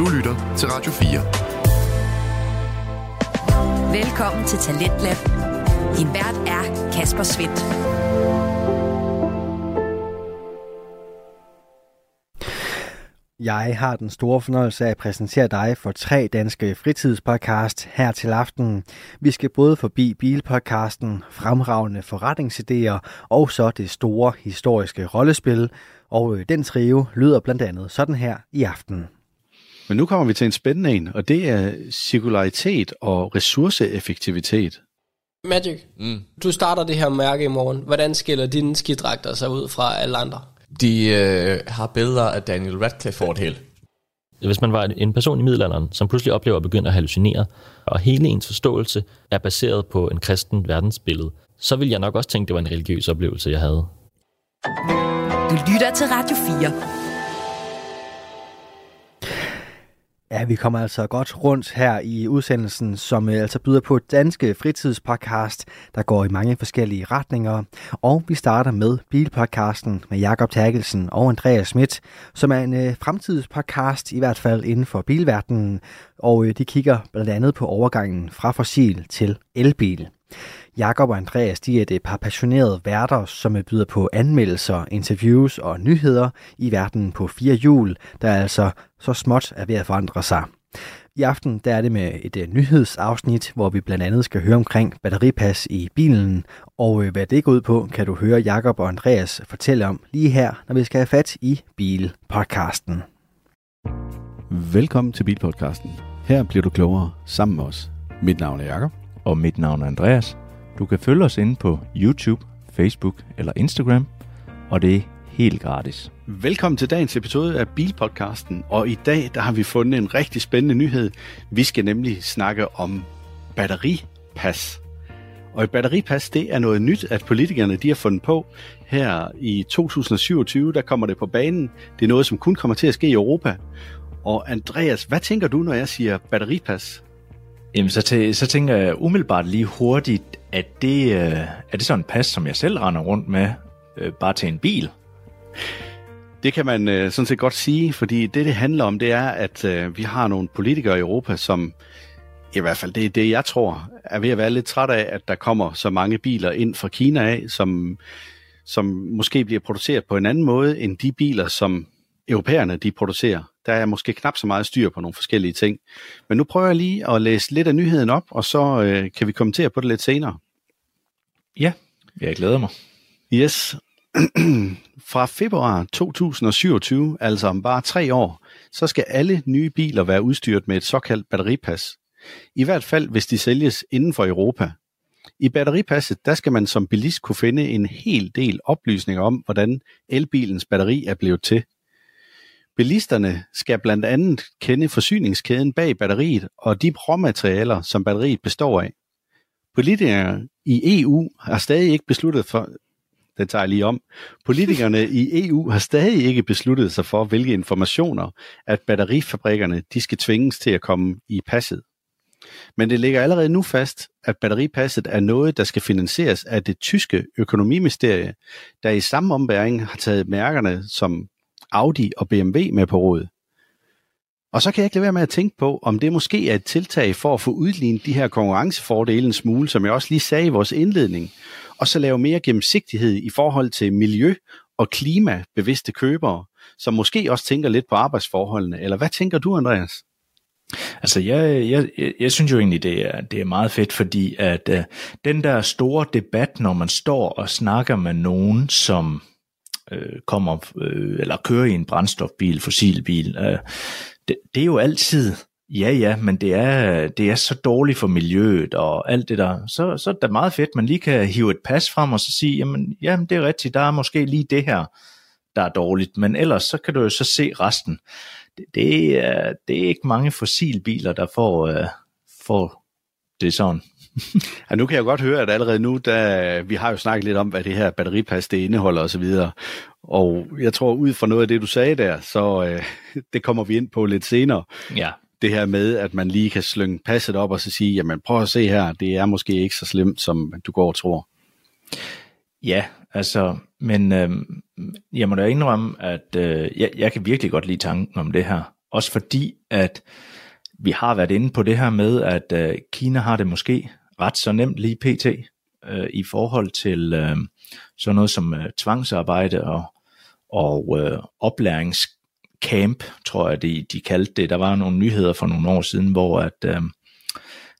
Du lytter til Radio 4. Velkommen til Talentlab. Din vært er Kasper Svendt. Jeg har den store fornøjelse af at præsentere dig for tre danske fritidspodcast her til aften. Vi skal både forbi bilpodcasten, fremragende forretningsidéer og så det store historiske rollespil. Og øh, den trio lyder blandt andet sådan her i aften. Men nu kommer vi til en spændende en, og det er cirkularitet og ressourceeffektivitet. Magic, mm. du starter det her mærke i morgen. Hvordan skiller dine skidragter sig ud fra alle andre? De øh, har billeder af Daniel Radcliffe det hele. Hvis man var en person i middelalderen, som pludselig oplever at begynde at hallucinere, og hele ens forståelse er baseret på en kristen verdensbillede, så vil jeg nok også tænke, at det var en religiøs oplevelse, jeg havde. Du lytter til Radio 4. Ja, vi kommer altså godt rundt her i udsendelsen, som øh, altså byder på et danske fritidspodcast, der går i mange forskellige retninger. Og vi starter med Bilpodcasten med Jakob Terkelsen og Andreas Schmidt, som er en øh, fremtidspodcast, i hvert fald inden for bilverdenen. Og øh, de kigger blandt andet på overgangen fra fossil til elbil. Jakob og Andreas de er et par passionerede værter, som byder på anmeldelser, interviews og nyheder i verden på fire hjul, der altså så småt er ved at forandre sig. I aften der er det med et nyhedsafsnit, hvor vi blandt andet skal høre omkring batteripas i bilen, og uh, hvad det går ud på, kan du høre Jakob og Andreas fortælle om lige her, når vi skal have fat i Bilpodcasten. Velkommen til Bilpodcasten. Her bliver du klogere sammen med os. Mit navn er Jakob. Og mit navn er Andreas. Du kan følge os inde på YouTube, Facebook eller Instagram, og det er helt gratis. Velkommen til dagens episode af Bilpodcasten, og i dag der har vi fundet en rigtig spændende nyhed. Vi skal nemlig snakke om batteripas. Og et batteripas, det er noget nyt, at politikerne de har fundet på. Her i 2027, der kommer det på banen. Det er noget, som kun kommer til at ske i Europa. Og Andreas, hvad tænker du, når jeg siger batteripas? Jamen, så, til, så tænker jeg umiddelbart lige hurtigt, at det, øh, er det sådan en pas, som jeg selv render rundt med, øh, bare til en bil? Det kan man øh, sådan set godt sige, fordi det, det handler om, det er, at øh, vi har nogle politikere i Europa, som i hvert fald det er det, jeg tror, er ved at være lidt træt af, at der kommer så mange biler ind fra Kina af, som, som måske bliver produceret på en anden måde end de biler, som europæerne de producerer. Der er måske knap så meget styr på nogle forskellige ting. Men nu prøver jeg lige at læse lidt af nyheden op, og så øh, kan vi kommentere på det lidt senere. Ja, jeg glæder mig. Yes. Fra februar 2027, altså om bare tre år, så skal alle nye biler være udstyret med et såkaldt batteripas. I hvert fald, hvis de sælges inden for Europa. I batteripasset, der skal man som bilist kunne finde en hel del oplysninger om, hvordan elbilens batteri er blevet til. Bilisterne skal blandt andet kende forsyningskæden bag batteriet og de råmaterialer, som batteriet består af. Politikere i EU har stadig ikke besluttet for, det tager jeg lige om. Politikerne i EU har stadig ikke besluttet sig for, hvilke informationer, at batterifabrikkerne de skal tvinges til at komme i passet. Men det ligger allerede nu fast, at batteripasset er noget, der skal finansieres af det tyske økonomiministerie, der i samme ombæring har taget mærkerne som Audi og BMW med på råd. Og så kan jeg ikke lade være med at tænke på, om det måske er et tiltag for at få udlignet de her konkurrencefordele en smule, som jeg også lige sagde i vores indledning, og så lave mere gennemsigtighed i forhold til miljø- og klimabevidste købere, som måske også tænker lidt på arbejdsforholdene. Eller hvad tænker du, Andreas? Altså, jeg, jeg, jeg synes jo egentlig, det er, det er meget fedt, fordi at øh, den der store debat, når man står og snakker med nogen, som øh, kommer øh, eller kører i en brændstofbil, fossilbil, øh, det, det er jo altid, ja ja, men det er, det er så dårligt for miljøet og alt det der. Så, så er det meget fedt, man lige kan hive et pas frem og så sige, jamen, jamen det er rigtigt, der er måske lige det her, der er dårligt, men ellers så kan du jo så se resten. Det, det, er, det er ikke mange fossilbiler, der får, øh, får det sådan. ja, nu kan jeg godt høre, at allerede nu, da, vi har jo snakket lidt om, hvad det her batteripas det indeholder osv., og, og jeg tror, ud fra noget af det, du sagde der, så øh, det kommer vi ind på lidt senere. Ja. Det her med, at man lige kan slynge passet op og så sige, jamen prøv at se her, det er måske ikke så slemt, som du går og tror. Ja, altså, men øh, jeg må da indrømme, at øh, jeg, jeg kan virkelig godt lide tanken om det her. også fordi, at vi har været inde på det her med, at øh, Kina har det måske ret så nemt lige pt. Øh, i forhold til øh, sådan noget som øh, tvangsarbejde og, og øh, oplæringscamp, tror jeg de, de kaldte det. Der var nogle nyheder for nogle år siden, hvor at, øh,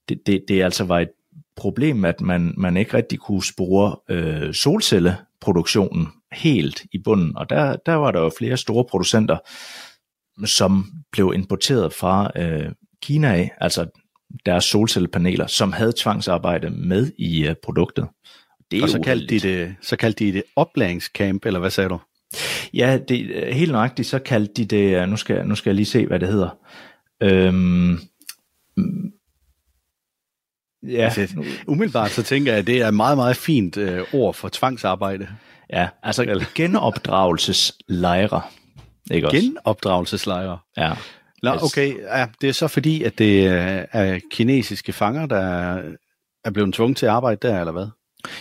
det, det, det altså var et problem, at man, man ikke rigtig kunne spore øh, solcelleproduktionen helt i bunden. Og der, der var der jo flere store producenter, som blev importeret fra øh, Kina af, altså deres solcellepaneler, som havde tvangsarbejde med i øh, produktet. Det er og så kaldte, de det, så kaldte de det oplæringscamp, eller hvad sagde du? Ja, det, helt nøjagtigt, så kaldte de det, nu skal, nu skal jeg lige se, hvad det hedder. Øhm, ja. Altså, umiddelbart så tænker jeg, at det er et meget, meget fint øh, ord for tvangsarbejde. Ja, altså genopdragelseslejre. Ikke også? Genopdragelseslejre? Ja. Nå, okay. Ja, det er så fordi, at det er kinesiske fanger, der er blevet tvunget til at arbejde der, eller hvad?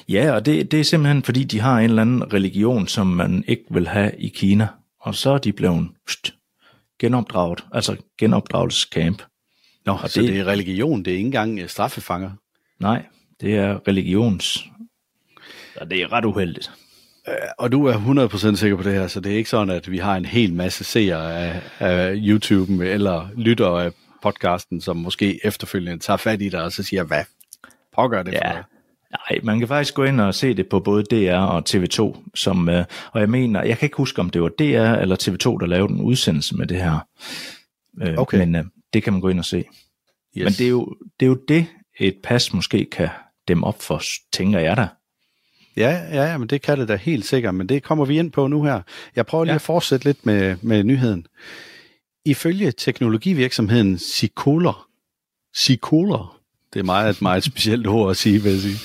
Ja, og det, det er simpelthen fordi, de har en eller anden religion, som man ikke vil have i Kina. Og så er de blevet pst, genopdraget, altså genopdragelsescamp. Nå, og så det, det er religion, det er ikke engang øh, straffefanger? Nej, det er religions... Og det er ret uheldigt. Øh, og du er 100% sikker på det her, så det er ikke sådan, at vi har en hel masse seere af, af YouTube'en eller lytter af podcasten, som måske efterfølgende tager fat i dig og så siger, hvad pågør det ja. for dig? Nej, man kan faktisk gå ind og se det på både DR og TV2, som, øh, og jeg mener, jeg kan ikke huske, om det var DR eller TV2, der lavede en udsendelse med det her. Øh, okay. Men øh, det kan man gå ind og se. Yes. Men det er, jo, det er jo det, et pas måske kan dem op for, tænker jeg da. Ja, ja, men det kan det da helt sikkert, men det kommer vi ind på nu her. Jeg prøver lige ja. at fortsætte lidt med, med nyheden. Ifølge teknologivirksomheden Sicoler, Sicoler, det er meget et meget specielt ord at sige, vil jeg sige,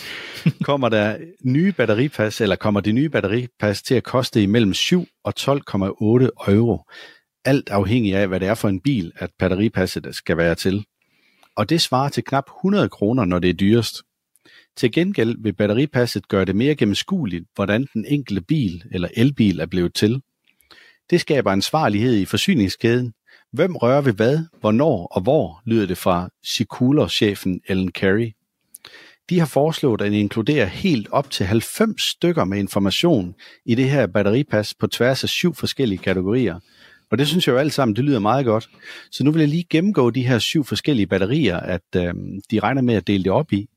kommer der nye batteripas, eller kommer de nye batteripas til at koste imellem 7 og 12,8 euro. Alt afhængig af, hvad det er for en bil, at batteripasset skal være til. Og det svarer til knap 100 kroner, når det er dyrest. Til gengæld vil batteripasset gøre det mere gennemskueligt, hvordan den enkelte bil eller elbil er blevet til. Det skaber ansvarlighed i forsyningskæden. Hvem rører ved hvad, hvornår og hvor, lyder det fra Sikuler-chefen Ellen Carey. De har foreslået at inkludere helt op til 90 stykker med information i det her batteripas på tværs af syv forskellige kategorier. Og det synes jeg jo alt sammen, det lyder meget godt. Så nu vil jeg lige gennemgå de her syv forskellige batterier, at øh, de regner med at dele det op i.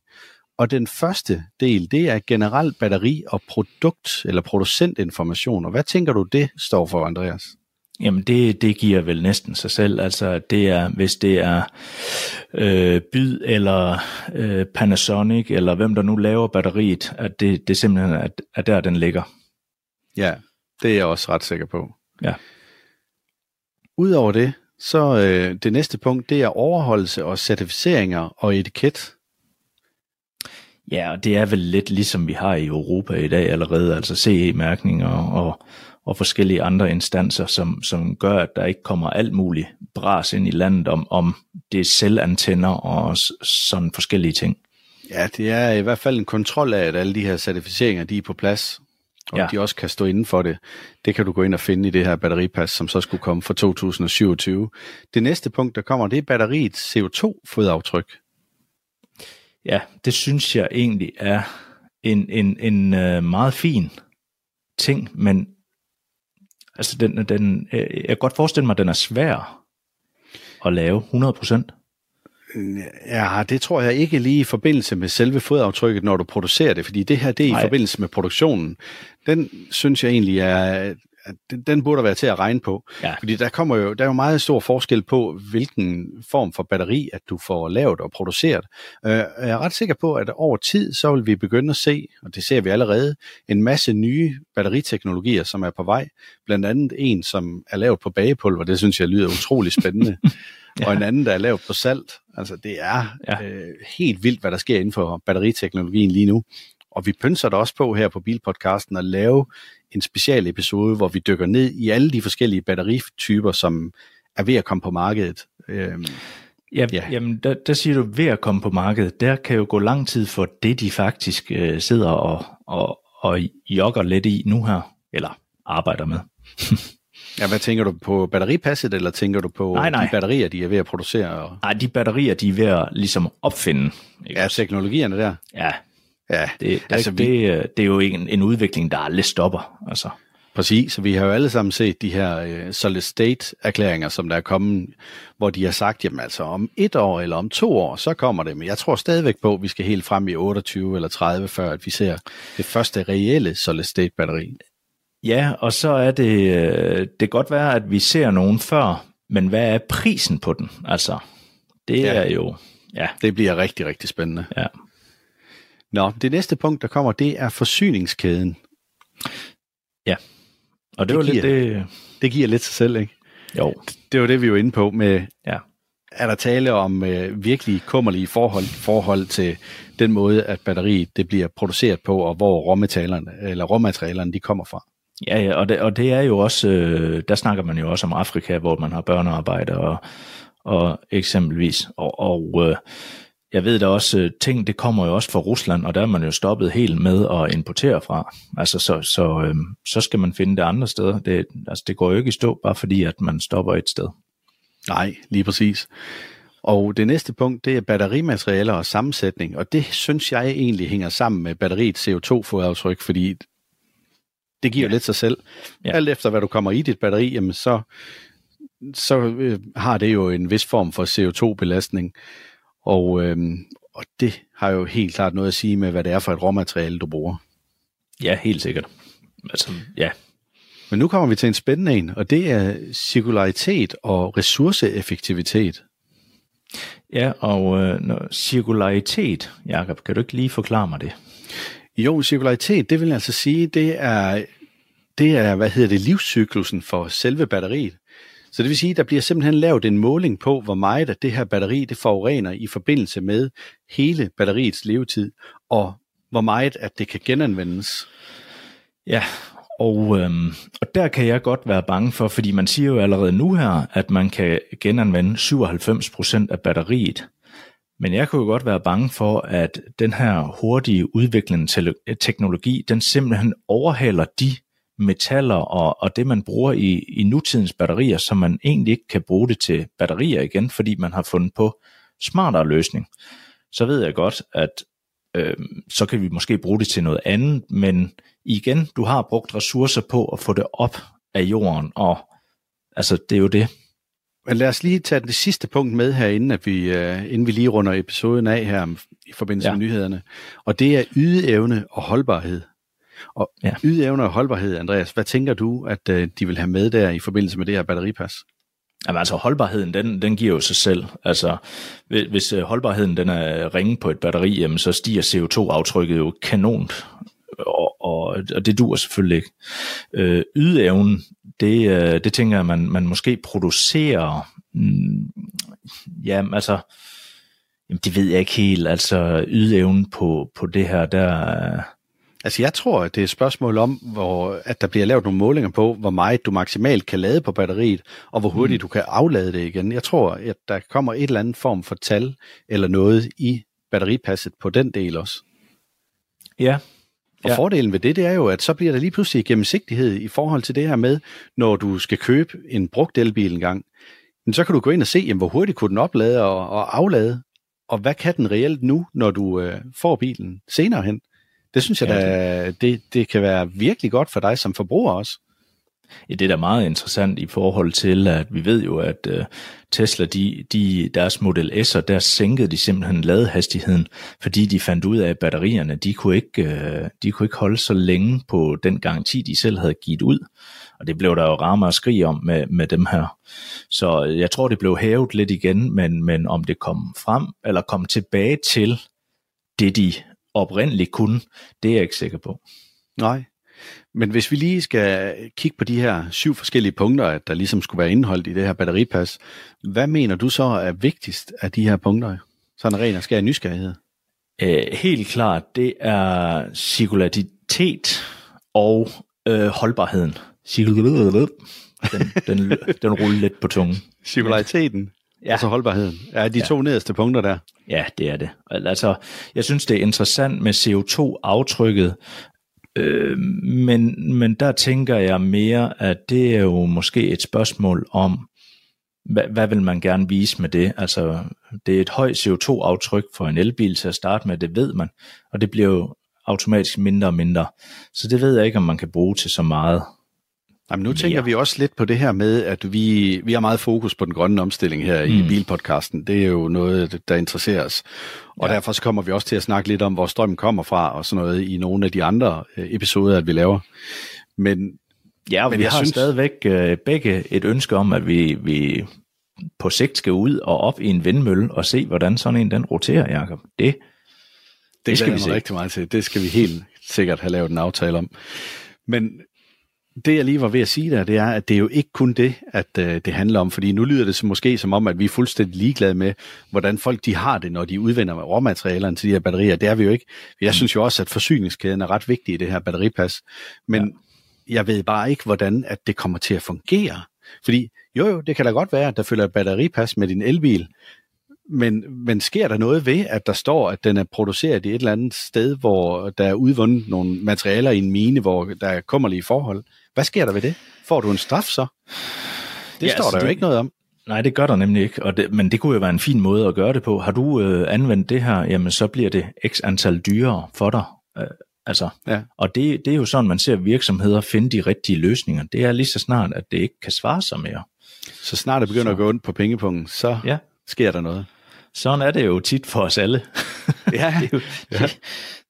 Og den første del, det er generel batteri og produkt- eller producentinformation. Og hvad tænker du, det står for, Andreas? Jamen det, det giver vel næsten sig selv. Altså det er, hvis det er øh, Byd eller øh, Panasonic, eller hvem der nu laver batteriet, at det, det simpelthen er, er der, den ligger. Ja, det er jeg også ret sikker på. Ja. Udover det, så øh, det næste punkt, det er overholdelse og certificeringer og etiket. Ja, og det er vel lidt ligesom vi har i Europa i dag allerede, altså CE-mærkninger og, og forskellige andre instanser, som, som gør, at der ikke kommer alt muligt bras ind i landet om, om det er selvantenner og sådan forskellige ting. Ja, det er i hvert fald en kontrol af, at alle de her certificeringer, de er på plads, og ja. de også kan stå inden for det. Det kan du gå ind og finde i det her batteripas, som så skulle komme fra 2027. Det næste punkt, der kommer, det er batteriets CO2-fodaftryk. Ja, det synes jeg egentlig er en, en, en uh, meget fin ting, men altså den, den, øh, jeg kan godt forestille mig, at den er svær at lave 100%. Ja, det tror jeg ikke lige i forbindelse med selve fodaftrykket, når du producerer det, fordi det her, det er Nej. i forbindelse med produktionen. Den synes jeg egentlig er, den, den burde være til at regne på. Ja. Fordi der kommer jo, der er jo meget stor forskel på, hvilken form for batteri, at du får lavet og produceret. Uh, jeg er ret sikker på, at over tid, så vil vi begynde at se, og det ser vi allerede, en masse nye batteriteknologier, som er på vej. Blandt andet en, som er lavet på bagepulver, det synes jeg lyder utrolig spændende. ja. Og en anden, der er lavet på salt. Altså det er ja. øh, helt vildt, hvad der sker inden for batteriteknologien lige nu. Og vi pynser der også på her på Bilpodcasten at lave en special episode, hvor vi dykker ned i alle de forskellige batterityper, som er ved at komme på markedet. Øhm, ja, ja. Jamen, der, der siger du ved at komme på markedet. Der kan jo gå lang tid for det, de faktisk øh, sidder og, og, og jogger lidt i nu her, eller arbejder med. Ja, hvad tænker du på batteripasset, eller tænker du på Nej, nej. de batterier, de er ved at producere? Og... Nej, de batterier, de er ved at ligesom opfinde. Ikke? Ja, teknologierne der. ja Ja, det, det, altså, altså, vi, det, øh, det er jo en, en udvikling, der aldrig stopper. Altså. præcis. Så vi har jo alle sammen set de her uh, solid state erklæringer, som der er kommet, hvor de har sagt, jamen altså om et år eller om to år, så kommer det. Men jeg tror stadigvæk på, at vi skal helt frem i 28 eller 30, før at vi ser det første reelle solid state batteri. Ja, og så er det, øh, det kan godt være, at vi ser nogen før, men hvad er prisen på den? Altså, det ja. er jo, ja, Det bliver rigtig, rigtig spændende. ja. Nå, det næste punkt, der kommer, det er forsyningskæden. Og det, Det var lidt giver- det, Det giver lidt sig selv, ikke? jo, Det var det, vi var inde på med, ja. er der tale om øh, virkelig kummerlige forhold, forhold til den måde, at batteriet det bliver produceret på, og hvor råmaterialerne, eller råmaterialerne de kommer fra. Ja, ja og, det, og det er jo også, øh, der snakker man jo også om Afrika, hvor man har børnearbejde og, og eksempelvis. Og, og øh, jeg ved da også, øh, ting det kommer jo også fra Rusland, og der er man jo stoppet helt med at importere fra. Altså, så, så, øh, så skal man finde det andre steder. Det, altså, det går jo ikke i stå, bare fordi at man stopper et sted. Nej, lige præcis. Og det næste punkt, det er batterimaterialer og sammensætning, og det synes jeg egentlig hænger sammen med batteriets CO2-fodaftryk, fordi det giver ja. Lidt sig selv. Ja. Ja. Alt efter hvad du kommer i dit batteri, jamen så, så øh, har det jo en vis form for CO2-belastning, og, øh, og det har jo helt klart noget at sige med, hvad det er for et råmateriale, du bruger. Ja, helt sikkert. Altså, ja, Men nu kommer vi til en spændende en, og det er cirkularitet og ressourceeffektivitet. ja og øh, cirkularitet, Jakob, kan du ikke lige forklare mig det? Jo, cirkularitet, det vil altså sige, det er, det er, hvad hedder det, livscyklusen for selve batteriet. Så det vil sige, der bliver simpelthen lavet en måling på, hvor meget at det her batteri, det forurener i forbindelse med hele batteriets levetid, og hvor meget, at det kan genanvendes. Ja, og, øhm, og der kan jeg godt være bange for, fordi man siger jo allerede nu her, at man kan genanvende 97% af batteriet. Men jeg kunne jo godt være bange for, at den her hurtige udviklende teknologi, den simpelthen overhaler de metaller og, og det, man bruger i, i nutidens batterier, som man egentlig ikke kan bruge det til batterier igen, fordi man har fundet på smartere løsning. Så ved jeg godt, at øh, så kan vi måske bruge det til noget andet, men igen, du har brugt ressourcer på at få det op af jorden, og altså, det er jo det. Men lad os lige tage det sidste punkt med her, inden, at vi, uh, inden vi lige runder episoden af her i forbindelse ja. Ja. med nyhederne. Og det er ydeevne og holdbarhed. Og ja. Ydeevne og holdbarhed, Andreas, hvad tænker du, at uh, de vil have med der i forbindelse med det her batteripas? Jamen altså holdbarheden, den, den giver jo sig selv. Altså hvis- hvis øh, holdbarheden den er ringe på et batteri, jamen, så stiger CO2-aftrykket jo kanont, og, og, og det dur selvfølgelig ikke. Øh, ydeevnen, det, øh, det tænker jeg, man, man måske producerer, mm, jamen altså, jamen, det ved jeg ikke helt, altså ydeevnen på, på det her, der, Altså jeg tror, at det er et spørgsmål om, hvor, at der bliver lavet nogle målinger på, hvor meget du maksimalt kan lade på batteriet, og hvor hurtigt mm. du kan aflade det igen. Jeg tror, at der kommer et eller andet form for tal eller noget i batteripasset på den del også. ja, Og ja. Fordelen ved det, det er jo, at så bliver der lige pludselig gennemsigtighed i forhold til det her med, når du skal købe en brugt elbil en gang, men så kan du gå ind og se, jamen, hvor hurtigt kunne den oplade og, og aflade, og hvad kan den reelt nu, når du øh, får bilen senere hen. Det synes jeg Ja, da, det, det kan være virkelig godt for dig som forbruger også. Ja, det er da meget interessant i forhold til, at vi ved jo, at uh, Tesla, de, de, deres Model S'er, der sænkede de simpelthen ladehastigheden, fordi de fandt ud af, at batterierne, de kunne ikke, uh, de kunne ikke holde så længe på den garanti, de selv havde givet ud. Og det blev der jo rammer og skrig om med, med dem her. Så jeg tror, det blev hævet lidt igen, men, men om det kom frem, eller kom tilbage til det, de oprindeligt kunne, det er jeg ikke sikker på. Nej. Men hvis vi lige skal kigge på de her syv forskellige punkter, der ligesom skulle være indeholdt i det her batteripas, hvad mener du så er vigtigst af de her punkter? Sådan ren og skær nysgerrighed. Øh, helt klart, det er cirkularitet og øh, holdbarheden. Cirkularitet. Den, den, den ruller lidt på tungen. Cirkulariteten ja. Ja. og så holdbarheden. Er de ja. to nederste punkter der? Ja, det er det. Altså, jeg synes, det er interessant med CO2-aftrykket Øh, men, men der tænker jeg mere, at det er jo måske et spørgsmål om, hvad, hvad vil man gerne vise med det? Altså, det er et højt CO2-aftryk for en elbil til at starte med, det ved man, og det bliver jo automatisk mindre og mindre. Så det ved jeg ikke, om man kan bruge til så meget. Jamen, nu tænker vi også lidt på det her med, at vi, vi har meget fokus på den grønne omstilling her mm. i bilpodcasten. Det er jo noget, der interesserer os. Og ja. derfor så kommer vi også til at snakke lidt om, hvor strømmen kommer fra og sådan noget i nogle af de andre øh, episoder, at vi laver. Men Ja, men vi har synes... stadigvæk øh, begge et ønske om, at vi, vi på sigt skal ud og op i en vindmølle og se, hvordan sådan en den roterer, Jacob. Det, det, det skal vi se. rigtig meget til. Det skal vi helt sikkert have lavet en aftale om. Men det jeg lige var ved at sige der, det er, at det er jo ikke kun det, at øh, det handler om, fordi nu lyder det som, måske som om, at vi er fuldstændig ligeglade med, hvordan folk de har det, når de udvinder råmaterialerne til de her batterier. Det er vi jo ikke. Jeg synes jo også, at forsyningskæden er ret vigtig i det her batteripas. Men ja jeg ved bare ikke, hvordan at det kommer til at fungere. Fordi jo jo, det kan da godt være, at der følger et batteripas med din elbil, men, men sker der noget ved, at der står, at den er produceret i et eller andet sted, hvor der er udvundet nogle materialer i en mine, hvor der er kummerlige forhold? Hvad sker der ved det? Får du en straf så? Det ja, står altså der det, jo ikke noget om. Nej, det gør der nemlig ikke, og det, men det kunne jo være en fin måde at gøre det på. Har du øh, anvendt det her, jamen så bliver det x antal dyrere for dig. Øh, Altså, ja. Og det, det er jo sådan, man ser virksomheder finde de rigtige løsninger. Det er lige så snart, at det ikke kan svare sig mere. Så snart det begynder så. at gå ondt på pengepunkten, så ja. sker der noget. Sådan er det jo tit for os alle. ja. det jo, ja.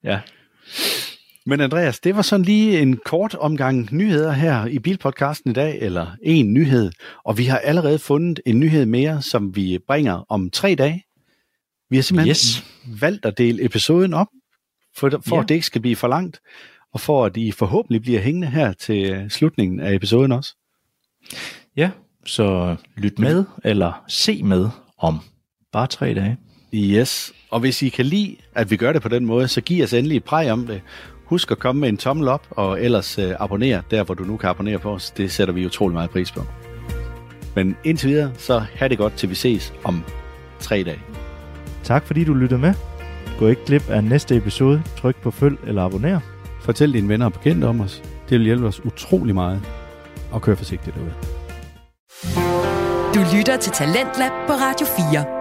ja. Men Andreas, det var sådan lige en kort omgang nyheder her i Bilpodcasten i dag, eller en nyhed. Og vi har allerede fundet en nyhed mere, som vi bringer om tre dage. Vi har simpelthen yes. valgt at dele episoden op for, for ja. at det ikke skal blive for langt, og for at I forhåbentlig bliver hængende her til slutningen af episoden også. Ja, så lyt med, eller se med om bare tre dage. Yes, og hvis I kan lide, at vi gør det på den måde, så giv os endelig et præg om det. Husk at komme med en tommel op, og ellers uh, abonner der, hvor du nu kan abonnere på os. Det sætter vi utrolig meget pris på. Men indtil videre, så have det godt, til vi ses om tre dage. Tak fordi du lyttede med. Gå ikke glip af næste episode. Tryk på følg eller abonner. Fortæl dine venner og bekendte om os. Det vil hjælpe os utrolig meget. Og kør forsigtigt derude. Du lytter til Talentlab på Radio 4.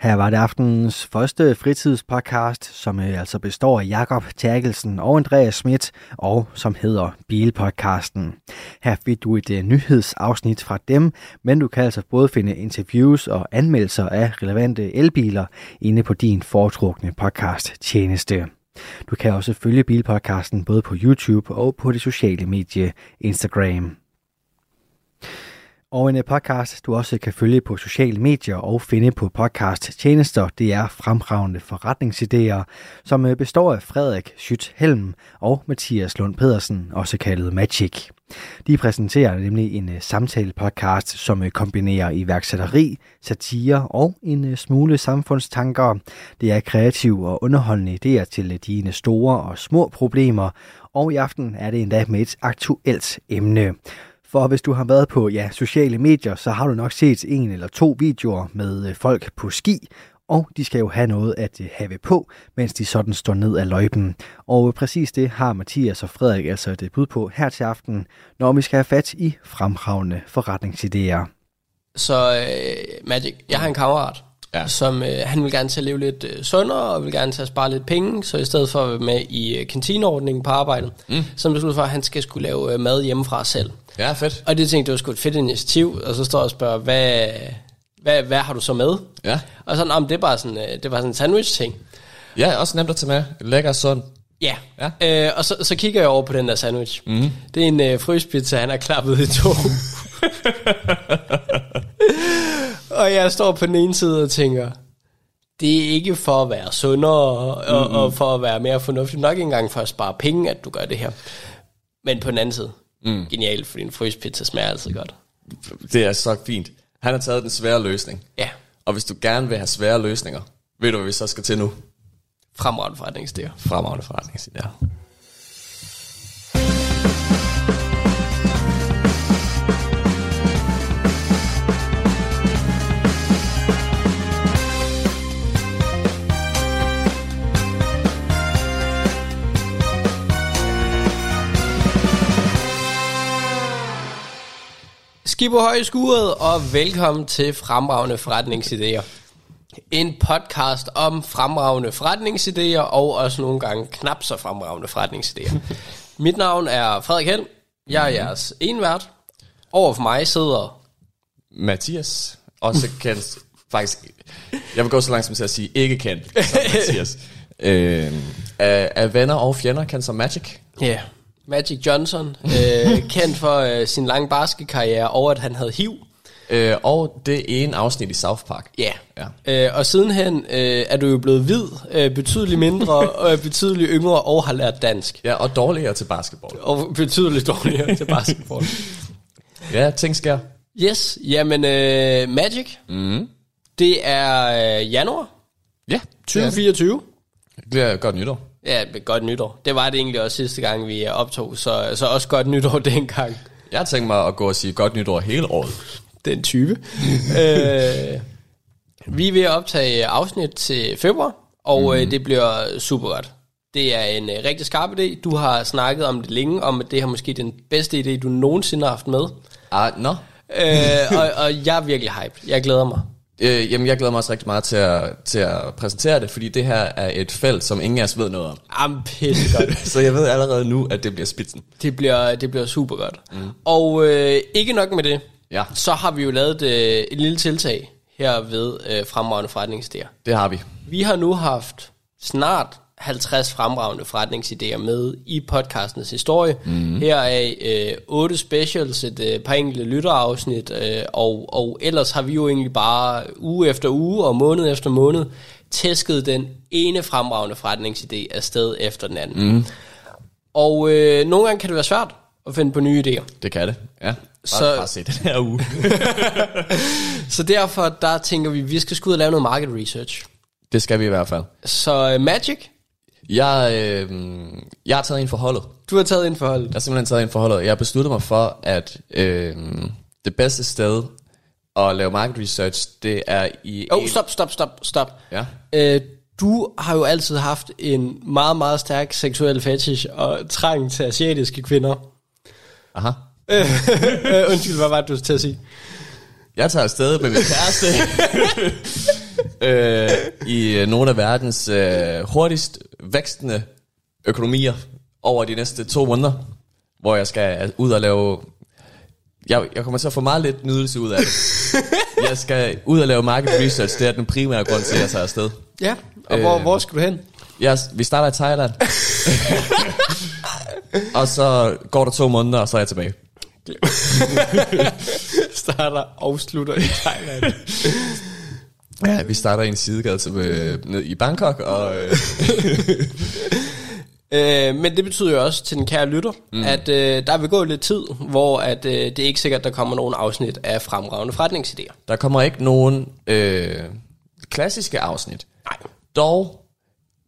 Her var det aftenens første fritidspodcast, som øh, altså består af Jakob Terkelsen og Andreas Schmidt, og som hedder Bilpodcasten. Her fik du et øh, nyhedsafsnit fra dem, men du kan altså både finde interviews og anmeldelser af relevante elbiler inde på din foretrukne podcast tjeneste. Du kan også følge Bilpodcasten både på YouTube og på det sociale medie Instagram. Og en øh, podcast, du også kan følge på sociale medier og finde på podcast tjenester, det er fremragende forretningsidéer, som øh, består af Frederik Schütt Helm og Mathias Lund Pedersen, også kaldet Magic. De præsenterer nemlig en øh, samtale-podcast, som kombinerer iværksætteri, satire og en smule samfundstanker. Det er kreative og underholdende idéer til dine store og små problemer, og i aften er det endda med et aktuelt emne. For hvis du har været på ja, sociale medier, så har du nok set en eller to videoer med øh, folk på ski, og de skal jo have noget at øh, have på, mens de sådan står ned af løjpen. Og præcis det har Mathias og Frederik altså et bud på her til aften, når vi skal have fat i fremragende forretningsidéer. Så uh, Magic, jeg har en kammerat, ja. som uh, han vil gerne til at leve lidt uh, sundere, og vil gerne til at spare lidt penge, så i stedet for at være med i uh, kantineordningen på arbejdet, mm. så besluttede for, at han skal skulle lave uh, mad hjemmefra selv. Ja, fedt. Og det tænkte det var sgu et fedt initiativ, og så står jeg og spørger, hvad, hvad, hvad har du så med? Ja. Og så, det er bare sådan, det er bare sådan en sandwich-ting. Ja, også nemt at tage med. Lækker sund. Ja, ja. Øh, og så, så kigger jeg over på den der sandwich. Mm. Det er en øh, fryspizza, han har klappet i to. og jeg står på den ene side og tænker, det er ikke for at være sundere og, mm-hmm. og for at være mere fornuftig. Nok ikke engang for at spare penge, at du gør det her. Men på den anden side, mm. genialt, fordi en fryspizza smager altid godt. Det er så fint. Han har taget den svære løsning. Ja. Og hvis du gerne vil have svære løsninger, ved du, hvad vi så skal til nu? Fremragende forretningsidéer. Fremragende forretningsidéer. Skibbo Høj i skuret, og velkommen til Fremragende Forretningsidéer. En podcast om fremragende forretningsidéer, og også nogle gange knap så fremragende forretningsidéer. Mit navn er Frederik Held. Jeg er jeres envært. Over for mig sidder... Mathias, også kendt faktisk, jeg vil gå så langt som til at sige ikke kendt som Mathias. Øh, af, af venner og fjender kendt som Magic. Ja, yeah. Magic Johnson, øh, kendt for øh, sin lange basketkarriere, og at han havde HIV. Øh, og det ene afsnit i South Park. Ja. Yeah. Øh, og sidenhen øh, er du jo blevet hvid, øh, betydeligt mindre, og øh, betydeligt yngre, og har lært dansk. Ja, og dårligere til basketball. Og betydeligt dårligere til basketball. Ja, ting sker. Yes, jamen øh, Magic, Mm. det er øh, januar Ja, 2024. det bliver godt nytår. Ja, godt nytår. Det var det egentlig også sidste gang, vi optog, så, så også godt nytår dengang. Jeg har tænkt mig at gå og sige godt nytår hele året. Den 20. øh, vi er ved at optage afsnit til februar, og mm. øh, det bliver super godt. Det er en øh, rigtig skarp idé. Du har snakket om det længe, om at det her måske den bedste idé, du nogensinde har haft med. Ah, nå. øh, og, og jeg er virkelig hype. Jeg glæder mig. Øh, jamen, jeg glæder mig også rigtig meget til at, til at præsentere det, fordi det her er et felt, som ingen af os ved noget om. Jamen, pisse godt. Så jeg ved allerede nu, at det bliver spidsen. Det bliver, det bliver super godt. Mm. Og øh, ikke nok med det, Ja, så har vi jo lavet øh, et lille tiltag her ved øh, fremragende forretningsidéer. det har vi. Vi har nu haft snart 50 fremragende forretningsidéer med i podcastens historie. Mm. Her er øh, 8 specials, et øh, par enkelte lytterafsnit, øh, og, og ellers har vi jo egentlig bare uge efter uge og måned efter måned tæsket den ene fremragende forretningsidé afsted efter den anden. Mm. Og øh, nogle gange kan det være svært at finde på nye idéer. Det kan det, ja. Bare, Så- bare se den her uge. Så derfor der tænker vi, at vi skal skulle ud og lave noget market research. det skal vi i hvert fald. Så øh, Magic, Jeg, øh, jeg har taget en forholdet. du har taget ind for holdet. Jeg har simpelthen taget en forholdet. Jeg har besluttet mig for, at øh, det bedste sted at lave market research, det er i... Åh, en- oh, stop, stop, stop, stop. Ja. Øh, du har jo altid haft en meget, meget stærk seksuel fetish og trang til asiatiske kvinder. Aha. øh, undskyld, hvad var det, du til at sige? Jeg tager afsted med min kæreste øh, i øh, nogle af verdens øh, hurtigst vækstende økonomier over de næste to måneder, hvor jeg skal ud og lave... Jeg, jeg kommer til at få meget lidt nydelse ud af det. Jeg skal ud og lave market research, det er den primære grund til, at jeg tager afsted. Ja, og hvor, Øh. hvor skal du hen? Jeg, vi starter i Thailand. og så går der to måneder, og så er jeg tilbage. Starter og slutter i Thailand. Ja, vi starter i en sidegade som, øh, ned i Bangkok, og øh, øh, men det betyder jo også til den kære lytter, mm. at øh, der vil gå lidt tid, hvor at, øh, det er ikke sikkert, der kommer nogen afsnit af fremragende forretningsidéer. der kommer ikke nogen øh, klassiske afsnit. Nej. Dog,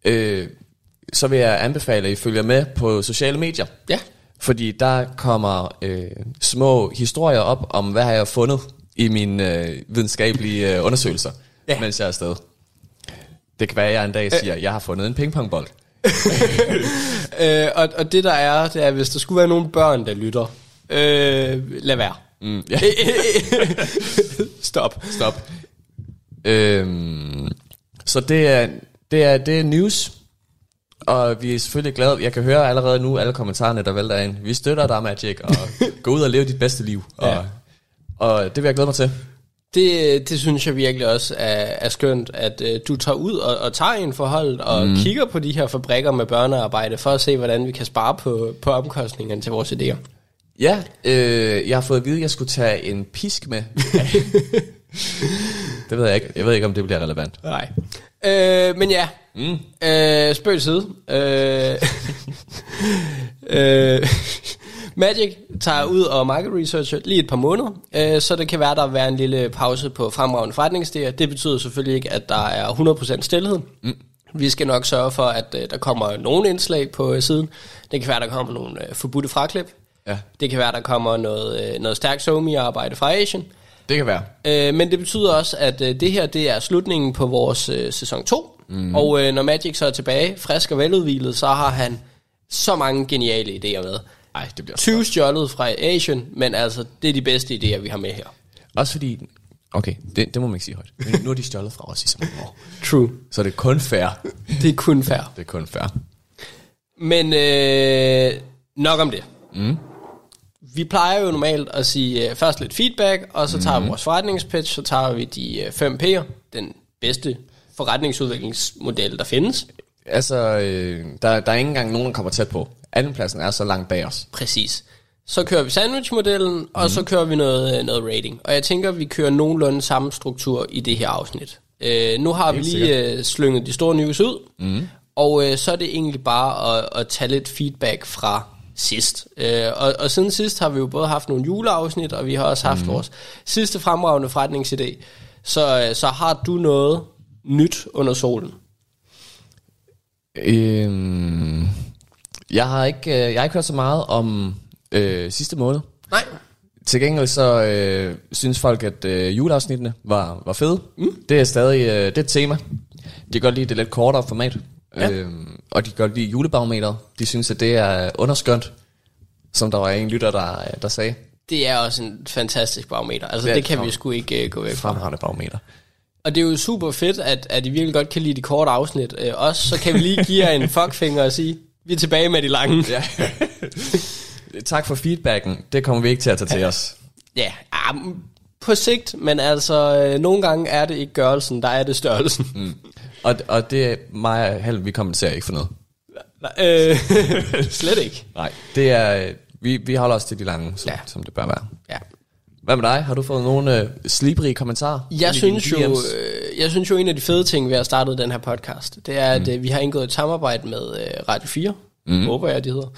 øh, så vil jeg anbefale, at I følger med på sociale medier. Ja, Fordi der kommer øh, små historier op om, hvad har jeg fundet i mine øh, videnskabelige øh, undersøgelser, Ja. mens jeg er afsted. Det kan være, at jeg en dag siger, at jeg har fundet en pingpongbold. øh, og, og det der er, det er, hvis der skulle være nogle børn, der lytter, øh, lad være. Mm, ja. Stop. Stop. Øhm, så det er, det, er, det er news, og vi er selvfølgelig glade. Jeg kan høre allerede nu alle kommentarerne, der vælter ind. Vi støtter dig, Magic, og gå ud og leve dit bedste liv. Og, ja. og det vil jeg glæde mig til. Det, det synes jeg virkelig også er, er skønt, at øh, du tager ud og, og tager en forhold og mm. kigger på de her fabrikker med børnearbejde, for at se, hvordan vi kan spare på, på omkostningerne til vores idéer. Ja, øh, jeg har fået at vide, at jeg skulle tage en pisk med. det ved jeg ikke. Jeg ved ikke, om det bliver relevant. Nej. Øh, men ja, mm. øh, spøg side. Øh, øh, Magic tager ud og market researcher lige et par måneder, øh, så det kan være, der vil være en lille pause på fremragende forretningsidéer. Det betyder selvfølgelig ikke, at der er 100% stillhed. Mm. Vi skal nok sørge for, at øh, der kommer nogle indslag på øh, siden. Det kan være, der kommer nogle øh, forbudte fraklip. Ja, Det kan være, der kommer noget, øh, noget stærkt somi-arbejde fra Asien. det kan være. Øh, men det betyder også, at øh, det her det er slutningen på vores øh, sæson 2. Mm. Og øh, når Magic så er tilbage, frisk og veludvilet, så har han så mange geniale idéer med. Ej, det bliver 20 stjålet fra Asien, men altså, det er de bedste idéer, vi har med her. Også fordi, okay, det, det må man ikke sige højt. Men nu er de stjålet fra os i så mange år. True. Så det er kun fair. Det er kun fair. Det er kun fair. Men øh, nok om det. Mm. Vi plejer jo normalt at sige øh, først lidt feedback, og så tager vi vores forretningspitch, så tager vi de øh, 5 P'er, den bedste forretningsudviklingsmodel, der findes. Altså, øh, der, der er ikke engang nogen, der kommer tæt på. Andenpladsen er så langt bag os. Præcis. Så kører vi sandwich-modellen, og mm. så kører vi noget, øh, noget rating. Og jeg tænker, vi kører nogenlunde samme struktur i det her afsnit. Øh, nu har vi lige øh, slynget de store news ud, mm. og øh, så er det egentlig bare at, at tage lidt feedback fra sidst. Øh, og, og siden sidst har vi jo både haft nogle juleafsnit, og vi har også haft mm. vores sidste fremragende forretningsidé. Så, øh, så har du noget nyt under solen? Øhm, jeg, har ikke, øh, jeg har ikke hørt så meget om øh, sidste måned. Nej. Til gengæld så øh, synes folk, at øh, juleafsnittene var, var fede. Mm. Det er stadig øh, det er et tema. De kan godt lide det lidt kortere format. Ja. Øhm, og de kan godt lide julebarometer. De synes, at det er underskønt. Som der var en lytter, der, der sagde. Det er også en fantastisk barometer. Altså, Det det, et kan vi sgu ikke uh, gå væk fra. Fremragende barometer. Og det er jo super fedt, at, at I virkelig godt kan lide de korte afsnit. Øh, også så kan vi lige give jer en fuckfinger og sige, vi er tilbage med de lange. Ja. tak for feedbacken. Det kommer vi ikke til at tage til os. Ja, ah, på sigt, men altså, øh, nogle gange er det ikke gørelsen, der er det størrelsen. Mm. Og, og det er mig og Held, vi kommenterer ikke for noget. øh, slet ikke. Nej, det er, øh, vi, vi holder os til de lange, som, ja. som det bør være. Hvad med dig? Har du fået nogle øh, slibrige kommentarer? Jeg synes, jo, øh, jeg synes jo, en af de fede ting, vi har startet den her podcast, det er, at mm. vi har indgået et samarbejde med øh, Radio 4. Mm. Håber jeg, de hedder.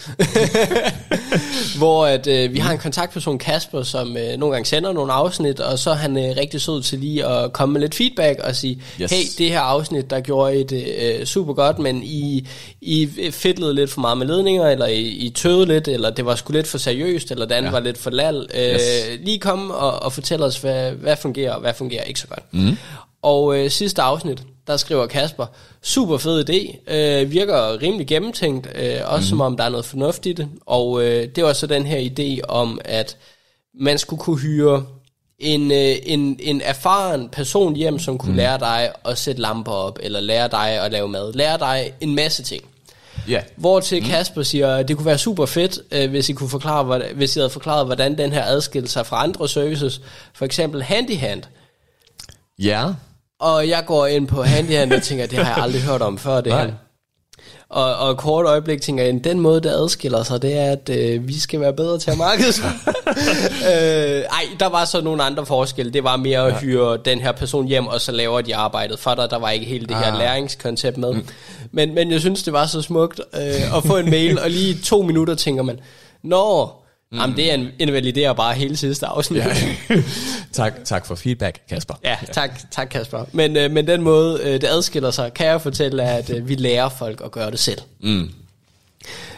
Hvor at, øh, vi har en kontaktperson, Kasper, som øh, nogle gange sender nogle afsnit, og så er han øh, rigtig sød til lige at komme med lidt feedback og sige, yes. Hey, det her afsnit, der gjorde I det øh, super godt, men I, I fedtede lidt for meget med ledninger, eller I, I tøvede lidt, eller det var sgu lidt for seriøst, eller det andet ja. var lidt for lal. Øh, Yes. Lige kom og, og fortæl os, hvad, hvad fungerer, og hvad fungerer ikke så godt. Mm. Og øh, sidste afsnit, der skriver Kasper, super fed idé, øh, virker rimelig gennemtænkt, øh, også mm. som om der er noget fornuft i det. Og øh, det var så den her idé om, at man skulle kunne hyre en, øh, en, en erfaren person hjem, som kunne mm. lære dig at sætte lamper op, eller lære dig at lave mad, lære dig en masse ting. Ja. Hvor til Kasper siger, at det kunne være super fedt, øh, hvis I kunne forklare, hvordan, hvis I havde forklaret, hvordan den her adskilte sig fra andre services, for eksempel Handyhand. Ja. Og jeg går ind på Handyhand og tænker, det har jeg aldrig hørt om før det Nej. her. Og, og kort øjeblik tænker jeg, den måde, det adskiller sig, det er, at øh, vi skal være bedre til at markedsføre. øh, ej, der var så nogle andre forskelle. Det var mere at hyre den her person hjem, og så laver de arbejdet for dig. Der var ikke helt det her Ah. læringskoncept med. Mm. Men, men jeg synes, det var så smukt øh, at få en mail, og lige to minutter tænker man, Nå, mm. jamen, det er en, invaliderer bare hele sidste afsnit. Ja. tak, tak for feedback, Kasper. Ja, tak, tak Kasper. Men, øh, men den måde, øh, det adskiller sig, kan jeg fortælle, at øh, vi lærer folk at gøre det selv.